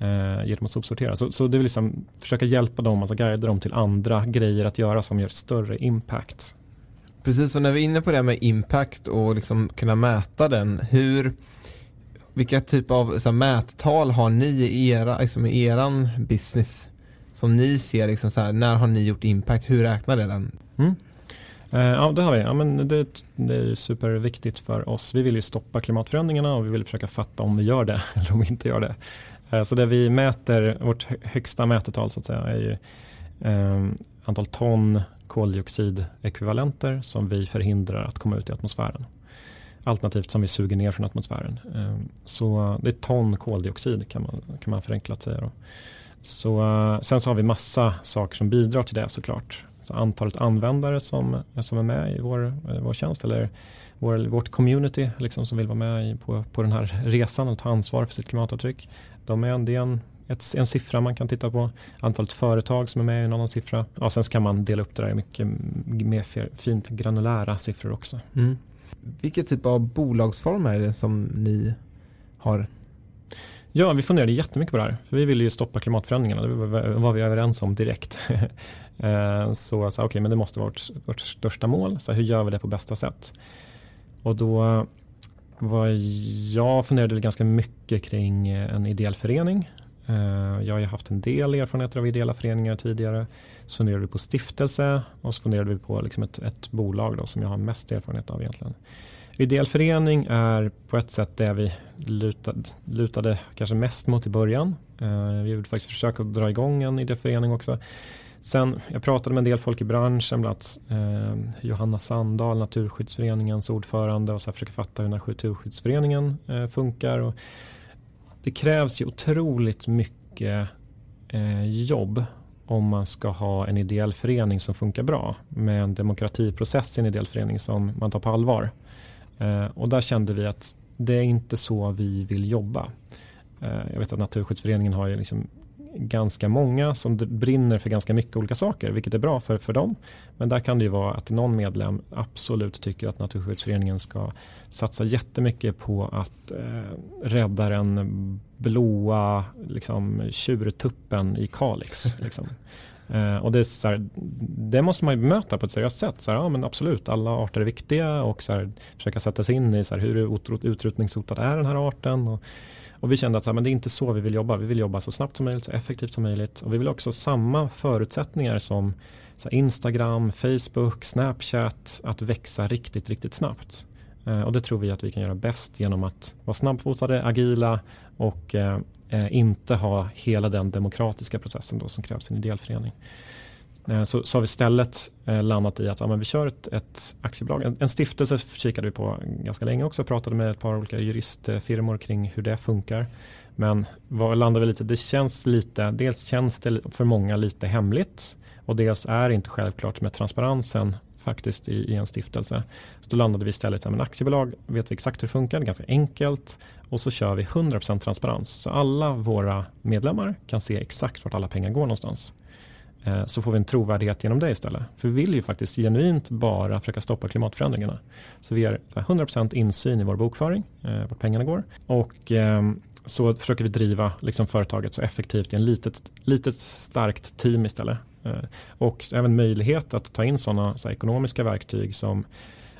eh, genom att sopsortera. Så, så det vill liksom försöka hjälpa dem, alltså guida dem till andra grejer att göra som gör större impact. Precis, och när vi är inne på det med impact och liksom kunna mäta den, hur vilka typ av så här, mättal har ni i, era, liksom, i eran business som ni ser, liksom, så här, när har ni gjort impact? Hur räknar det den? Mm. Eh, ja, det har vi. Ja, men det, det är superviktigt för oss. Vi vill ju stoppa klimatförändringarna och vi vill försöka fatta om vi gör det eller om vi inte gör det. Eh, så det vi mäter, vårt högsta mätetal så att säga, är ju eh, antal ton koldioxidekvivalenter som vi förhindrar att komma ut i atmosfären. Alternativt som vi suger ner från atmosfären. Eh, så det är ton koldioxid kan man, kan man förenklat säga. Då. Så, eh, sen så har vi massa saker som bidrar till det såklart. Så antalet användare som, som är med i vår, eh, vår tjänst eller vår, vårt community liksom, som vill vara med i, på, på den här resan och ta ansvar för sitt klimatavtryck. De är, det är en, ett, en siffra man kan titta på. Antalet företag som är med är en annan siffra. Ja, sen så kan man dela upp det där i mycket mer fint granulära siffror också. Mm. Vilken typ av bolagsform är det som ni har? Ja, vi funderade jättemycket på det här. För vi ville ju stoppa klimatförändringarna. Det var vi överens om direkt. Eh, så, så okay, men det måste vara vårt, vårt största mål. Så hur gör vi det på bästa sätt? Och då var jag funderade ganska mycket kring eh, en ideell förening. Eh, jag har ju haft en del erfarenheter av ideella föreningar tidigare. Så funderade vi på stiftelse och så funderade vi på liksom ett, ett bolag då, som jag har mest erfarenhet av egentligen. Ideell förening är på ett sätt det vi lutade, lutade kanske mest mot i början. Eh, vi gjorde faktiskt försök att dra igång en ideell förening också. Sen, jag pratade med en del folk i branschen, bland annat eh, Johanna Sandahl, Naturskyddsföreningens ordförande och så försöka fatta hur Naturskyddsföreningen eh, funkar. Och det krävs ju otroligt mycket eh, jobb om man ska ha en ideell förening som funkar bra med en demokratiprocess i en ideell förening som man tar på allvar. Eh, och där kände vi att det är inte så vi vill jobba. Eh, jag vet att Naturskyddsföreningen har ju liksom ganska många som brinner för ganska mycket olika saker, vilket är bra för, för dem. Men där kan det ju vara att någon medlem absolut tycker att Naturskyddsföreningen ska satsa jättemycket på att eh, rädda den blåa liksom, tjurtuppen i Kalix. Liksom. Eh, och det, här, det måste man ju bemöta på ett seriöst sätt. Så här, ja, men absolut, alla arter är viktiga och så här, försöka sätta sig in i så här, hur utrotningshotad är den här arten. Och, och vi kände att så här, men det är inte så vi vill jobba. Vi vill jobba så snabbt som möjligt, så effektivt som möjligt. Och vi vill också ha samma förutsättningar som Instagram, Facebook, Snapchat att växa riktigt, riktigt snabbt. Eh, och det tror vi att vi kan göra bäst genom att vara snabbfotade, agila och eh, eh inte ha hela den demokratiska processen då som krävs i en ideell förening. Eh, så, så har vi istället eh, landat i att ja, men vi kör ett, ett aktiebolag. En, en stiftelse kikade vi på ganska länge också. Pratade med ett par olika juristfirmor kring hur det funkar. Men vad landade vi lite? Det känns lite, dels känns det för många lite hemligt och dels är det inte självklart med transparensen faktiskt i, i en stiftelse. Så då landade vi istället i ett aktiebolag, vet vi exakt hur det funkar, Det är ganska enkelt och så kör vi 100% transparens. Så alla våra medlemmar kan se exakt vart alla pengar går någonstans. Eh, så får vi en trovärdighet genom det istället. För vi vill ju faktiskt genuint bara försöka stoppa klimatförändringarna. Så vi har 100% insyn i vår bokföring, eh, vart pengarna går. Och ehm, så försöker vi driva liksom företaget så effektivt i en litet, litet starkt team istället. Eh, och även möjlighet att ta in sådana så ekonomiska verktyg som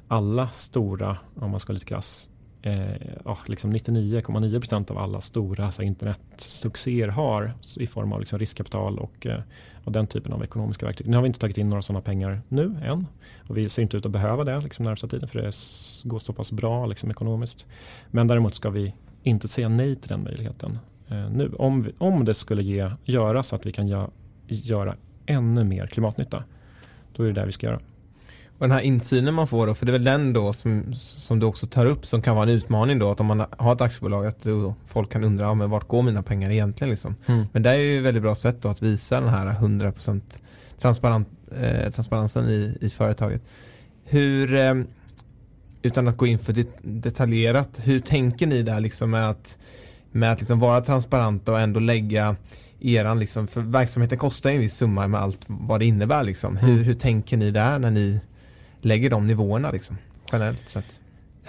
alla stora, om man ska vara lite krass, eh, ja, liksom 99,9% av alla stora så internetsuccéer har i form av liksom riskkapital och, eh, och den typen av ekonomiska verktyg. Nu har vi inte tagit in några sådana pengar nu än och vi ser inte ut att behöva det liksom närmsta tiden för det går så pass bra liksom ekonomiskt. Men däremot ska vi inte säga nej till den möjligheten eh, nu. Om, vi, om det skulle ge, göra så att vi kan gö, göra ännu mer klimatnytta, då är det där vi ska göra. Och den här insynen man får då, för det är väl den då som, som du också tar upp som kan vara en utmaning då, att om man har ett aktiebolag, att då folk kan undra, ja, men vart går mina pengar egentligen liksom? Mm. Men det är ju ett väldigt bra sätt då att visa den här 100% transparent, eh, transparensen i, i företaget. Hur, eh, utan att gå in för det, detaljerat, hur tänker ni där liksom med att, med att liksom vara transparenta och ändå lägga eran liksom, för verksamheten kostar en viss summa med allt vad det innebär liksom. Mm. Hur, hur tänker ni där när ni lägger de nivåerna liksom, generellt sett?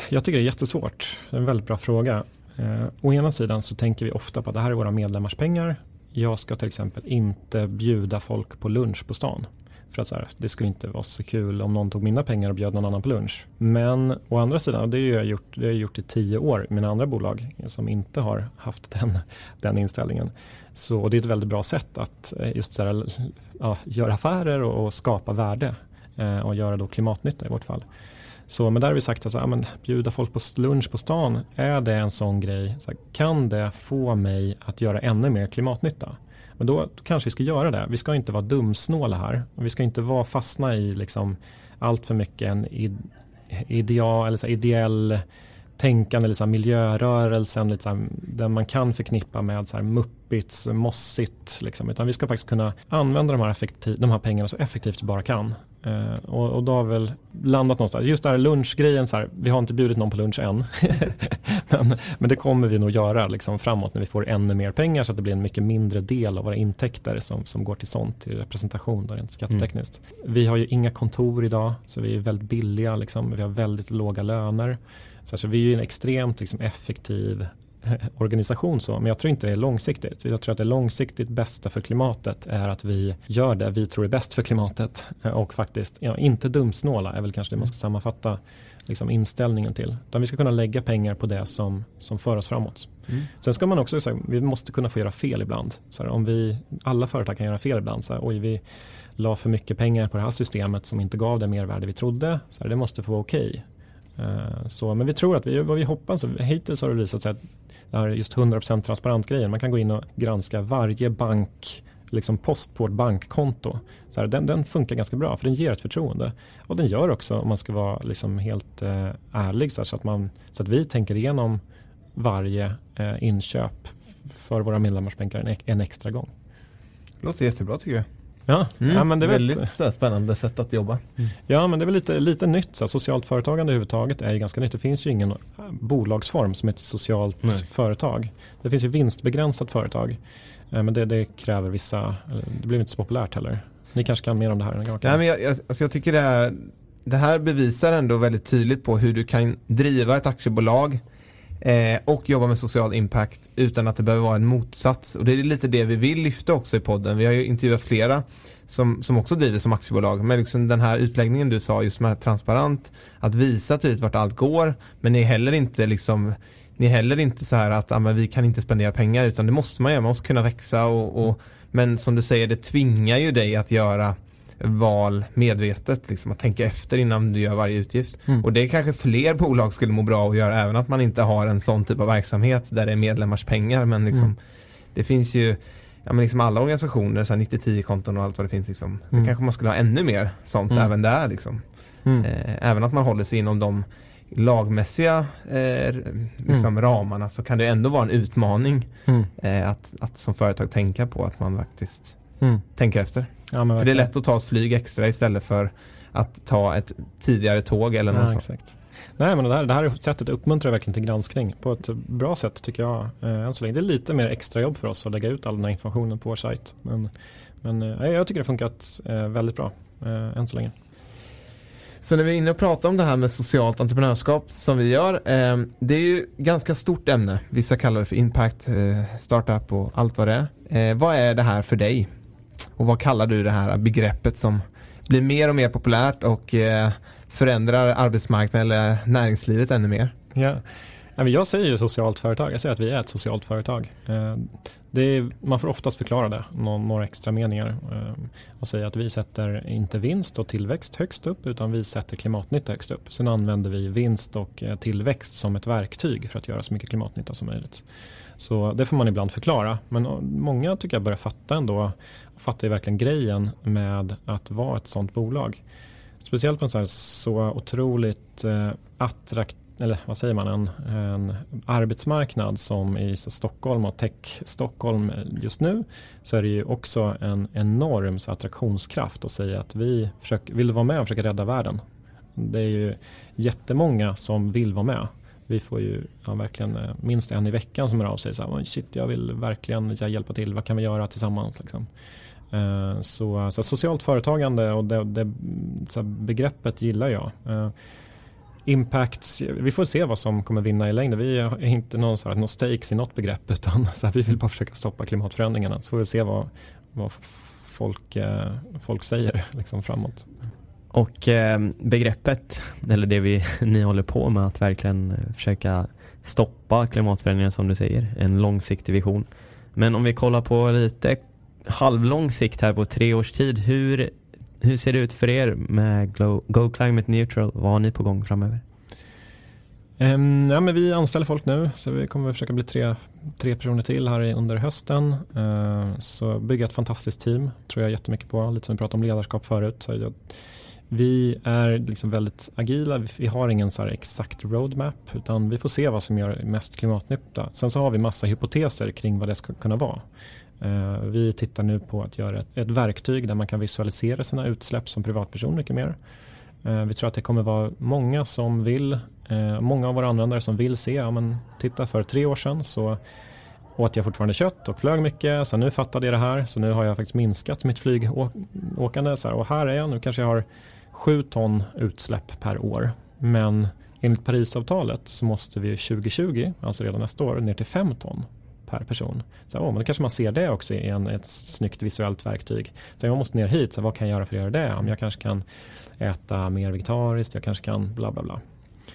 Jag tycker det är jättesvårt. Det är en väldigt bra fråga. Eh, å ena sidan så tänker vi ofta på att det här är våra medlemmars pengar. Jag ska till exempel inte bjuda folk på lunch på stan. För att så här, det skulle inte vara så kul om någon tog mina pengar och bjöd någon annan på lunch. Men å andra sidan, det har jag gjort, det har jag gjort i tio år i mina andra bolag som inte har haft den, den inställningen. Så det är ett väldigt bra sätt att eh, just så här, ja, göra affärer och, och skapa värde Eh, och göra då klimatnytta i vårt fall. Så men där har vi sagt att alltså, ja, bjuda folk på lunch på stan, är det en sån grej, så här, kan det få mig att göra ännu mer klimatnytta? Men då, då, kanske vi ska göra det. Vi ska inte vara dumsnåla här. Vi ska inte vara fastna i liksom allt för mycket en ideal, eller så här, ideell tänkande, eller så här, miljörörelsen, lite så här, den man kan förknippa med så här, muppits, mossigt. Liksom. Utan vi ska faktiskt kunna använda de här, de här pengarna så effektivt vi bara kan. Eh, och, och då har väl landat någonstans. Just det här lunchgrejen, så här, vi har inte bjudit någon på lunch än. men, men, det kommer vi nog göra liksom, framåt när vi får ännu mer pengar så att det blir en mycket mindre del av våra intäkter som, som går till sånt, till representation då, rent skattetekniskt. Mm. Vi har ju inga kontor idag så vi är väldigt billiga, liksom. vi har väldigt låga löner. Så, alltså, vi är en extremt liksom, effektiv organisation så, men jag tror inte det är långsiktigt. Jag tror att det långsiktigt bästa för klimatet är att vi gör det vi tror är bäst för klimatet eh, och faktiskt ja, inte dumsnåla är väl kanske det man ska sammanfatta liksom inställningen till. Utan vi ska kunna lägga pengar på det som, som för oss framåt. Mm. Sen ska man också säga, vi måste kunna få göra fel ibland. Så här, om vi, alla företag kan göra fel ibland. Så här, oj, vi la för mycket pengar på det här systemet som inte gav det mervärde vi trodde. Så här, det måste få vara okej. Okay. Eh, så, men vi tror att vi, vad vi hoppas, hittills har det visat sig att det här just 100% transparent grejen. Man kan gå in och granska varje bank liksom post på ett bankkonto. Så här, den, den, funkar ganska bra för den ger ett förtroende. Och den gör också, om man ska vara liksom helt eh, ärlig, så, att man, så att vi tänker igenom varje eh, inköp för våra medlemmars bänkar en, en extra gång. Låter jättebra tycker jag. Ja, mm. ja men det är väldigt väl, spännande sätt att jobba. Mm. Ja, men det är väl lite, lite nytt. Så socialt företagande överhuvudtaget är ju ganska nytt. Det finns ju ingen bolagsform som ett socialt Nej. företag. Det finns ju vinstbegränsat företag. Eh, men det, det, kräver vissa, det blir inte så populärt heller. Ni kanske kan mer om det här? Jag, Nej, men jag, jag, alltså jag tycker det här, det här bevisar ändå väldigt tydligt på hur du kan driva ett aktiebolag eh, och jobba med social impact utan att det behöver vara en motsats. Och det är lite det vi vill lyfta också i podden. Vi har ju intervjuat flera som, som också driver som aktiebolag. Men liksom den här utläggningen du sa just med transparent, att visa tydligt vart allt går, men ni är heller inte liksom ni är heller inte så här att ah, vi kan inte spendera pengar utan det måste man göra, man måste kunna växa och, och men som du säger, det tvingar ju dig att göra val medvetet, liksom att tänka efter innan du gör varje utgift. Mm. Och det kanske fler bolag skulle må bra att göra, även att man inte har en sån typ av verksamhet där det är medlemmars pengar. Men liksom, mm. det finns ju ja, men liksom alla organisationer, 90-10-konton och allt vad det finns. Liksom. Mm. Det kanske man skulle ha ännu mer sånt mm. även där. Liksom. Mm. Eh, även att man håller sig inom de lagmässiga eh, liksom mm. ramarna så kan det ändå vara en utmaning eh, att, att som företag tänka på att man faktiskt tänker efter. Ja, för det är lätt att ta ett flyg extra istället för att ta ett tidigare tåg eller något ja, exakt. Nej men det här, det här sättet uppmuntrar verkligen till granskning på ett bra sätt tycker jag. Eh, än så länge. Det är lite mer extra jobb för oss att lägga ut all den här informationen på vår sajt. Men, men eh, jag tycker det har funkat eh, väldigt bra eh, än så länge. Så när vi är inne och pratar om det här med socialt entreprenörskap som vi gör. Eh, det är ju ganska stort ämne. Vissa kallar det för impact, eh, startup och allt vad det är. Eh, vad är det här för dig? Och vad kallar du det här begreppet som blir mer och mer populärt och eh, förändrar arbetsmarknaden eller näringslivet ännu mer? Ja. Jag säger ju socialt företag, jag säger att vi är ett socialt företag. Eh, är, man får oftast förklara det, några extra meningar eh, och säga att vi sätter inte vinst och tillväxt högst upp utan vi sätter klimatnytta högst upp. Sen använder vi vinst och tillväxt som ett verktyg för att göra så mycket klimatnytta som möjligt. Så det får man ibland förklara. Men många tycker jag börjar fatta ändå, fattar ju verkligen grejen med att vara ett sånt bolag. Speciellt på en så, här så otroligt eh, attraktiv eller vad säger man, en, en, arbetsmarknad som i Stockholm och Tech Stockholm just nu så är det ju också en enorm så attraktionskraft att säga att vi försöker, vill vara med och försöka rädda världen. Det är ju jättemånga som vill vara med vi får ju ja, verkligen eh, minst en i veckan som hör av sig. Så här, shit, jag vill verkligen hjälpa till. Vad kan vi göra tillsammans? Liksom. Eh, så, så, socialt företagande och det, det begreppet gillar jag. Eh, impacts, vi får se vad som kommer vinna i längden. Vi har inte någon, så här, någon stakes i något begrepp utan så här, vi vill bara försöka stoppa klimatförändringarna. Så får vi se vad, vad folk, eh, folk säger liksom, framåt. Och eh, begreppet, eller det vi, ni håller på med att verkligen försöka stoppa klimatförändringarna som du säger, en långsiktig vision. Men om vi kollar på lite halvlång sikt här på tre års tid, hur, hur ser det ut för er med Go Climate Neutral? Vad har ni på gång framöver? Um, ja, men vi anställer folk nu så vi kommer försöka bli tre, tre personer till här under hösten. Uh, så bygga ett fantastiskt team tror jag jättemycket på. Lite som vi pratade om ledarskap förut. Så jag, vi är liksom väldigt agila, vi har ingen så exakt roadmap utan vi får se vad som gör mest klimatnytta. Sen så har vi massa hypoteser kring vad det ska kunna vara. Eh, vi tittar nu på att göra ett, ett, verktyg där man kan visualisera sina utsläpp som privatperson mycket mer. Eh, vi tror att det kommer vara många som vill, eh, många av våra användare som vill se, ja men titta för tre år sedan så åt jag fortfarande kött och flög mycket. Så nu fattade jag det här. Så nu har jag faktiskt minskat mitt flygåkande. Så här, och här är jag. Nu kanske jag har sju ton utsläpp per år. Men enligt Parisavtalet så måste vi 2020, alltså redan nästa år, ner till fem ton per person. Så, oh, men då kanske man ser det också i en, ett snyggt visuellt verktyg. Så jag måste ner hit, så vad kan jag göra för att göra det? Om jag kanske kan äta mer vegetariskt, jag kanske kan bla bla bla.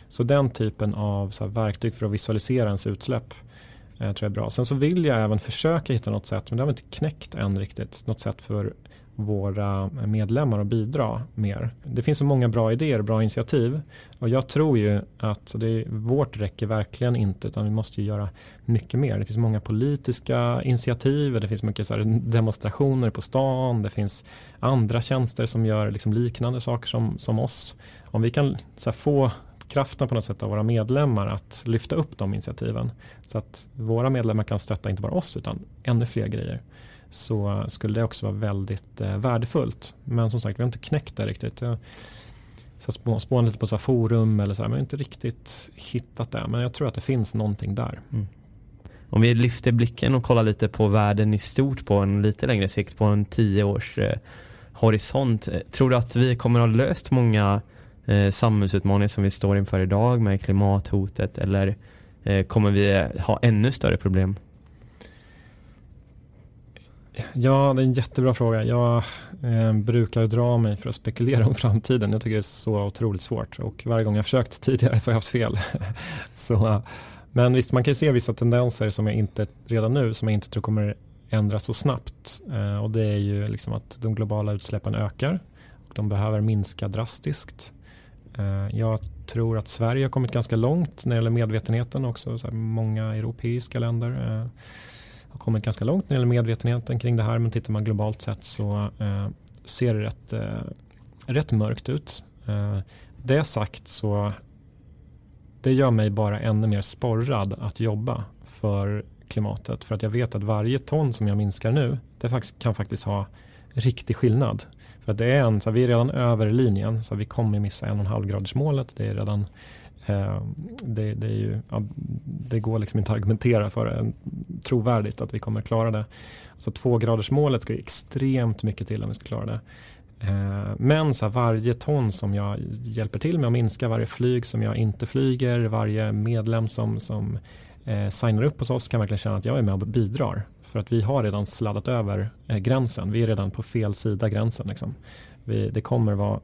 Så den typen av så här, verktyg för att visualisera ens utsläpp eh, tror jag är bra. Sen så vill jag även försöka hitta något sätt, men det har vi inte knäckt än riktigt, något sätt för våra medlemmar att bidra mer. Det finns så många bra idéer och bra initiativ och jag tror ju att det, vårt räcker verkligen inte utan vi måste ju göra mycket mer. Det finns många politiska initiativ, det finns mycket så demonstrationer på stan, det finns andra tjänster som gör liksom liknande saker som, som oss. Om vi kan få kraften på något sätt av våra medlemmar att lyfta upp de initiativen. Så att våra medlemmar kan stötta inte bara oss utan ännu fler grejer. Så skulle det också vara väldigt eh, värdefullt. Men som sagt, vi har inte knäckt det riktigt. Jag så spån lite på så forum eller så här, men inte riktigt hittat det. Men jag tror att det finns någonting där. Mm. Om vi lyfter blicken och kollar lite på världen i stort på en lite längre sikt, på en tio års eh, horisont. Eh, tror du att vi kommer att ha löst många eh, samhällsutmaningar som vi står inför idag med klimathotet eller eh, kommer vi ha ännu större problem? Ja, det är en jättebra fråga. Jag eh, brukar dra mig för att spekulera om framtiden. Jag tycker det är så otroligt svårt och varje gång jag försökt tidigare så har jag haft fel. så, men visst, man kan se vissa tendenser som jag inte redan nu som jag inte tror kommer ändras så snabbt. Eh, och det är ju liksom att de globala utsläppen ökar och de behöver minska drastiskt. Eh, jag tror att Sverige har kommit ganska långt när det gäller medvetenheten också. Så många europeiska länder eh, har kommit ganska långt när det gäller medvetenheten kring det här. Men tittar man globalt sett så eh, ser det rätt, eh, rätt mörkt ut. Eh, det sagt så det gör mig bara ännu mer sporrad att jobba för klimatet. För att jag vet att varje ton som jag minskar nu, det kan faktiskt ha riktig skillnad för det är en, så vi är redan över linjen så vi kommer missa en och en halv graders målet. Det är redan eh, Eh, det, det, är ju, ja, det går liksom inte att argumentera för det trovärdigt att vi kommer klara det. Så tvågradersmålet ska ju extremt mycket till om vi ska klara det. Eh, men så här, varje ton som jag hjälper till med att minska, varje flyg som jag inte flyger, varje medlem som, som eh, signar upp hos oss kan verkligen känna att jag är med och bidrar. För att vi har redan sladdat över eh, gränsen. Vi är redan på fel sida gränsen. Liksom. Vi, det kommer vara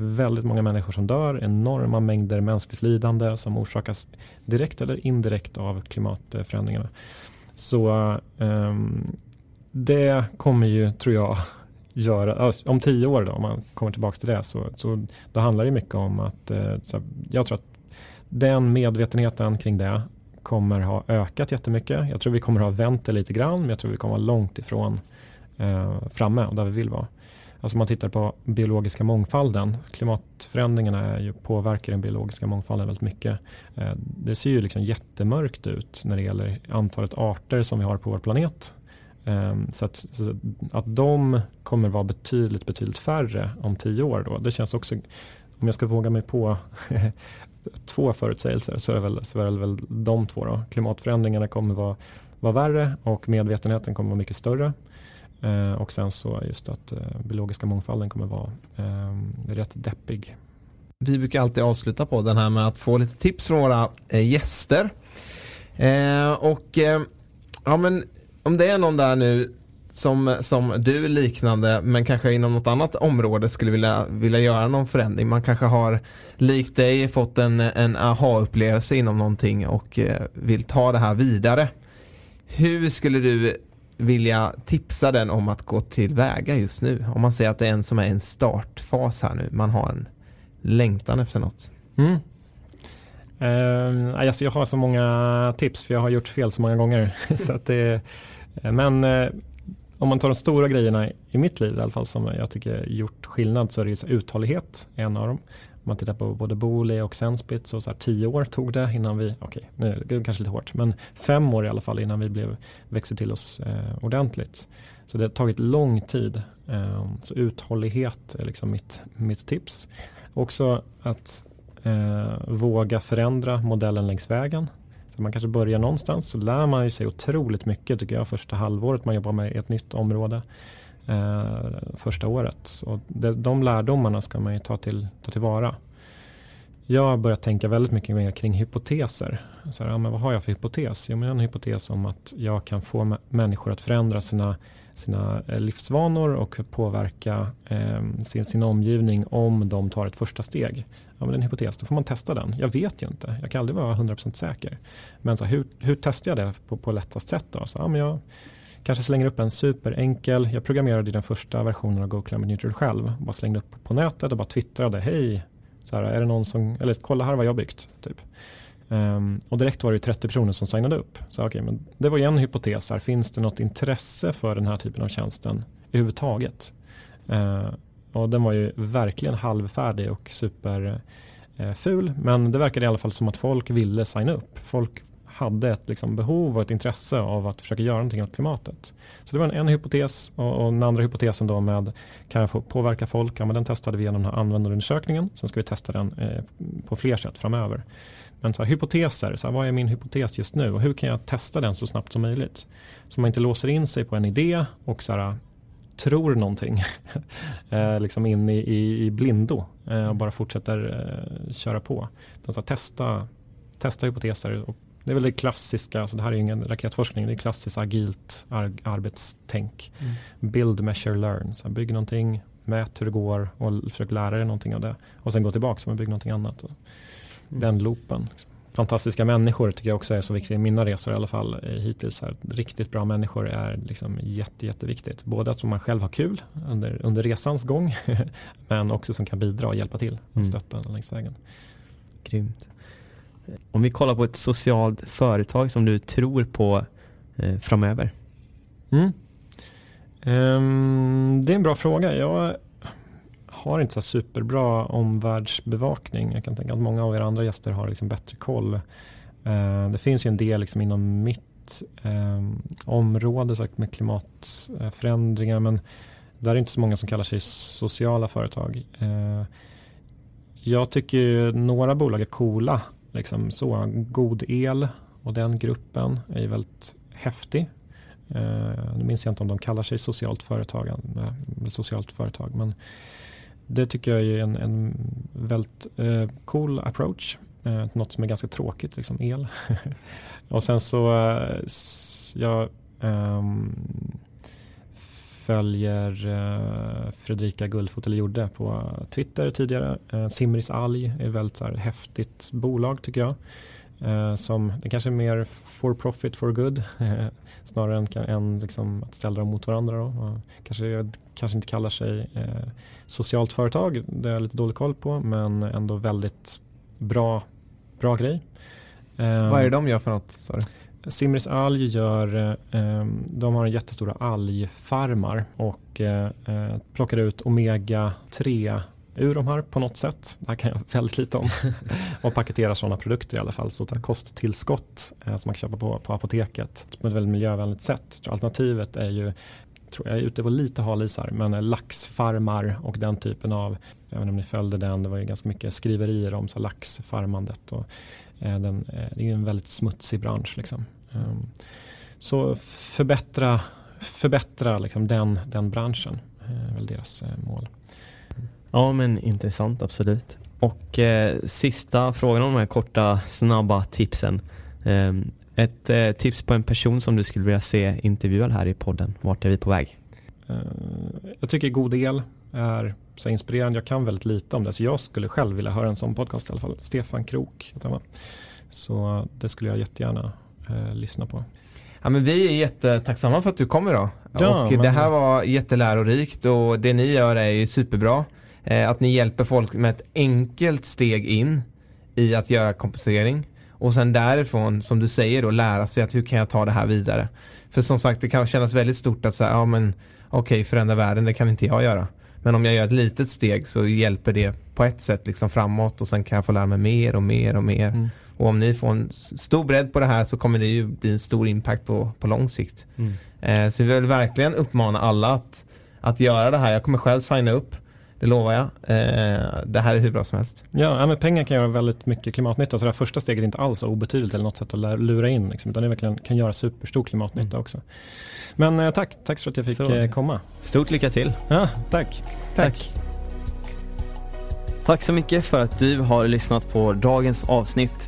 väldigt många människor som dör, enorma mängder mänskligt lidande som orsakas direkt eller indirekt av klimatförändringarna. Så um, det kommer ju, tror jag, göra, om tio år då, om man kommer tillbaka till det, så, så då handlar det mycket om att, eh, så, jag tror att den medvetenheten kring det kommer ha ökat jättemycket. Jag tror vi kommer ha vänt det lite grann, men jag tror vi kommer vara långt ifrån eh, framme och där vi vill vara. Alltså om man tittar på biologiska mångfalden, klimatförändringarna är ju, påverkar den biologiska mångfalden väldigt mycket. Eh, det ser ju liksom jättemörkt ut när det gäller antalet arter som vi har på vår planet. Ehm, så, att, så att de kommer vara betydligt, betydligt färre om tio år då, det känns också om jag ska våga mig på två förutsägelser så är det väl, så är det väl de två. Då. Klimatförändringarna kommer vara, vara värre och medvetenheten kommer vara mycket större. Eh, och sen så just att eh, biologiska mångfalden kommer vara eh, rätt deppig. Vi brukar alltid avsluta på den här med att få lite tips från våra eh, gäster. Eh, och eh, ja men om det är någon där nu som, som du liknande men kanske inom något annat område skulle vilja, vilja göra någon förändring. Man kanske har likt dig fått en, en aha-upplevelse inom någonting och eh, vill ta det här vidare. Hur skulle du vilja tipsa den om att gå tillväga just nu? Om man säger att det är en som är en startfas här nu, man har en längtan efter något. Mm. Uh, alltså jag har så många tips för jag har gjort fel så många gånger. så att det, eh, men uh, om man tar de stora grejerna i mitt liv i alla fall som jag tycker gjort skillnad så är det uthållighet en av dem man tittar på både Booli och Senspit och så här, tio år tog det innan vi, okej okay, nu är det kanske lite hårt, men fem år i alla fall innan vi blev, växte till oss eh, ordentligt. Så det har tagit lång tid. Eh, så uthållighet är liksom mitt, mitt tips. Också att eh, våga förändra modellen längs vägen. Så man kanske börjar någonstans så lär man ju sig otroligt mycket tycker jag första halvåret man jobbar med ett nytt område eh, första året. Och det, de lärdomarna ska man ju ta, till, ta tillvara. Jag har börjat tänka väldigt mycket mer kring hypoteser. Så här, ja, men vad har jag för hypotes? Jo, men en hypotes om att jag kan få människor att förändra sina, sina eh, livsvanor och påverka eh, sin, sin omgivning om de tar ett första steg. Ja, men en hypotes, då får man testa den. Jag vet ju inte, jag kan aldrig vara 100% säker. Men så här, hur, hur testar jag det på, på lättast sätt? Då? Så, ja, men jag, Kanske slänger upp en superenkel, jag programmerade den första versionen av Go Climate Neutral själv. Bara slängde upp på nätet och bara twittrade, hej, så här, är det någon som, eller kolla här vad jag byggt. Typ. Um, och direkt var det 30 personer som signade upp. Så, okay, men det var ju en hypotes här, finns det något intresse för den här typen av tjänsten överhuvudtaget? Uh, och den var ju verkligen halvfärdig och superful. Eh, uh, men det verkade i alla fall som att folk ville signa upp. Folk hade ett liksom, behov och ett intresse av att försöka göra någonting åt klimatet. Så det var en, en hypotes och, och den andra hypotesen då med kan jag få påverka folk? Ja, men den testade vi genom den här användarundersökningen. Sen ska vi testa den eh, på fler sätt framöver. Men så här, hypoteser, så här, vad är min hypotes just nu och hur kan jag testa den så snabbt som möjligt? Så man inte låser in sig på en idé och så här, tror någonting eh, liksom in i, i, i blindo eh, och bara fortsätter eh, köra på. så här, testa, testa hypoteser och det är väl det klassiska, alltså det här är ingen raketforskning, det är klassiskt agilt ar arbetstänk. Mm. Build, measure, learn. Så bygg någonting, mät hur det går och försök lära dig någonting av det. Och sen gå tillbaka och bygg någonting annat. Mm. Den loopen. Liksom. Fantastiska människor tycker jag också är så viktigt i mina resor i alla fall eh, hittills. Här. Riktigt bra människor är liksom jätte, jätteviktigt. Både att man själv har kul under, under resans gång men också som kan bidra och hjälpa till att mm. stötta mm. längs vägen. Grymt. Om vi kollar på ett socialt företag som du tror på eh, framöver? Mm. Um, det är en bra fråga. Jag har inte så superbra omvärldsbevakning. Jag kan tänka att många av er andra gäster har liksom bättre koll. Uh, det finns ju en del liksom inom mitt um, område sagt, med klimatförändringar men där är inte så många som kallar sig sociala företag. Uh, jag tycker några bolag är coola liksom så, god el och den gruppen är ju väldigt häftig. Eh, nu minns jag inte om de kallar sig socialt företag, socialt företag men det tycker jag är en, en väldigt eh, cool approach. Eh, något som är ganska tråkigt, liksom el. och sen så, eh, jag um, följer uh, Fredrika Guldfot, eller gjorde på Twitter tidigare. Uh, Simris Alg är ett väldigt så här, häftigt bolag tycker jag. Uh, som, det kanske är mer for profit for good snarare än, än liksom att ställa dem mot varandra. Då. kanske, kanske inte kallar sig socialt företag, det har jag lite dålig koll på men ändå väldigt bra, bra grej. Vad är det de gör för något? Sorry. Simris alg gör, eh, de har jättestora algfarmar och eh, eh plockar ut omega 3 ur de här på något sätt. Det här kan jag väldigt lite om. och paketerar sådana produkter i alla fall. Så det kosttillskott eh, som man kan köpa på, på apoteket på ett väldigt miljövänligt sätt. Alternativet är ju tror jag är ute på lite halisar, men laxfarmar och den typen av, jag vet inte om ni följde den, det var ju ganska mycket skriverier om så laxfarmandet. Och, eh, den, eh, det är ju en väldigt smutsig bransch. Liksom. Um, så förbättra, förbättra liksom den, den branschen är väl deras eh, mål. Ja men intressant absolut. Och eh, sista frågan om de här korta snabba tipsen. Eh, ett eh, tips på en person som du skulle vilja se intervjuad här i podden. Vart är vi på väg? Uh, jag tycker God El är så inspirerande. Jag kan väldigt lite om det. Så jag skulle själv vilja höra en sån podcast i alla fall. Stefan Krok. Så det skulle jag jättegärna uh, lyssna på. Ja, men vi är jättetacksamma för att du kom idag. Ja, och men... det här var jättelärorikt och det ni gör är ju superbra. Eh, att ni hjälper folk med ett enkelt steg in i att göra kompensering. Och sen därifrån, som du säger då, lära sig att hur kan jag ta det här vidare. För som sagt, det kan kännas väldigt stort att säga, ja men okej, okay, förändra världen, det kan inte jag göra. Men om jag gör ett litet steg så hjälper det på ett sätt liksom framåt och sen kan jag få lära mig mer och mer och mer. Mm. Och om ni får en stor bredd på det här så kommer det ju bli en stor impact på, på lång sikt. Mm. Eh, så vi vill verkligen uppmana alla att, att göra det här. Jag kommer själv signa upp. Det lovar jag. Eh, det här är hur bra som helst. Ja, men pengar kan göra väldigt mycket klimatnytta. Så det här första steget är inte alls obetydligt eller något sätt att lura in. Liksom, utan det verkligen kan göra superstor klimatnytta mm. också. Men eh, tack, tack för att jag fick Så. Komma. Stort lycka till. Ja, tack. Tack. Tack så mycket för att du har lyssnat på dagens avsnitt.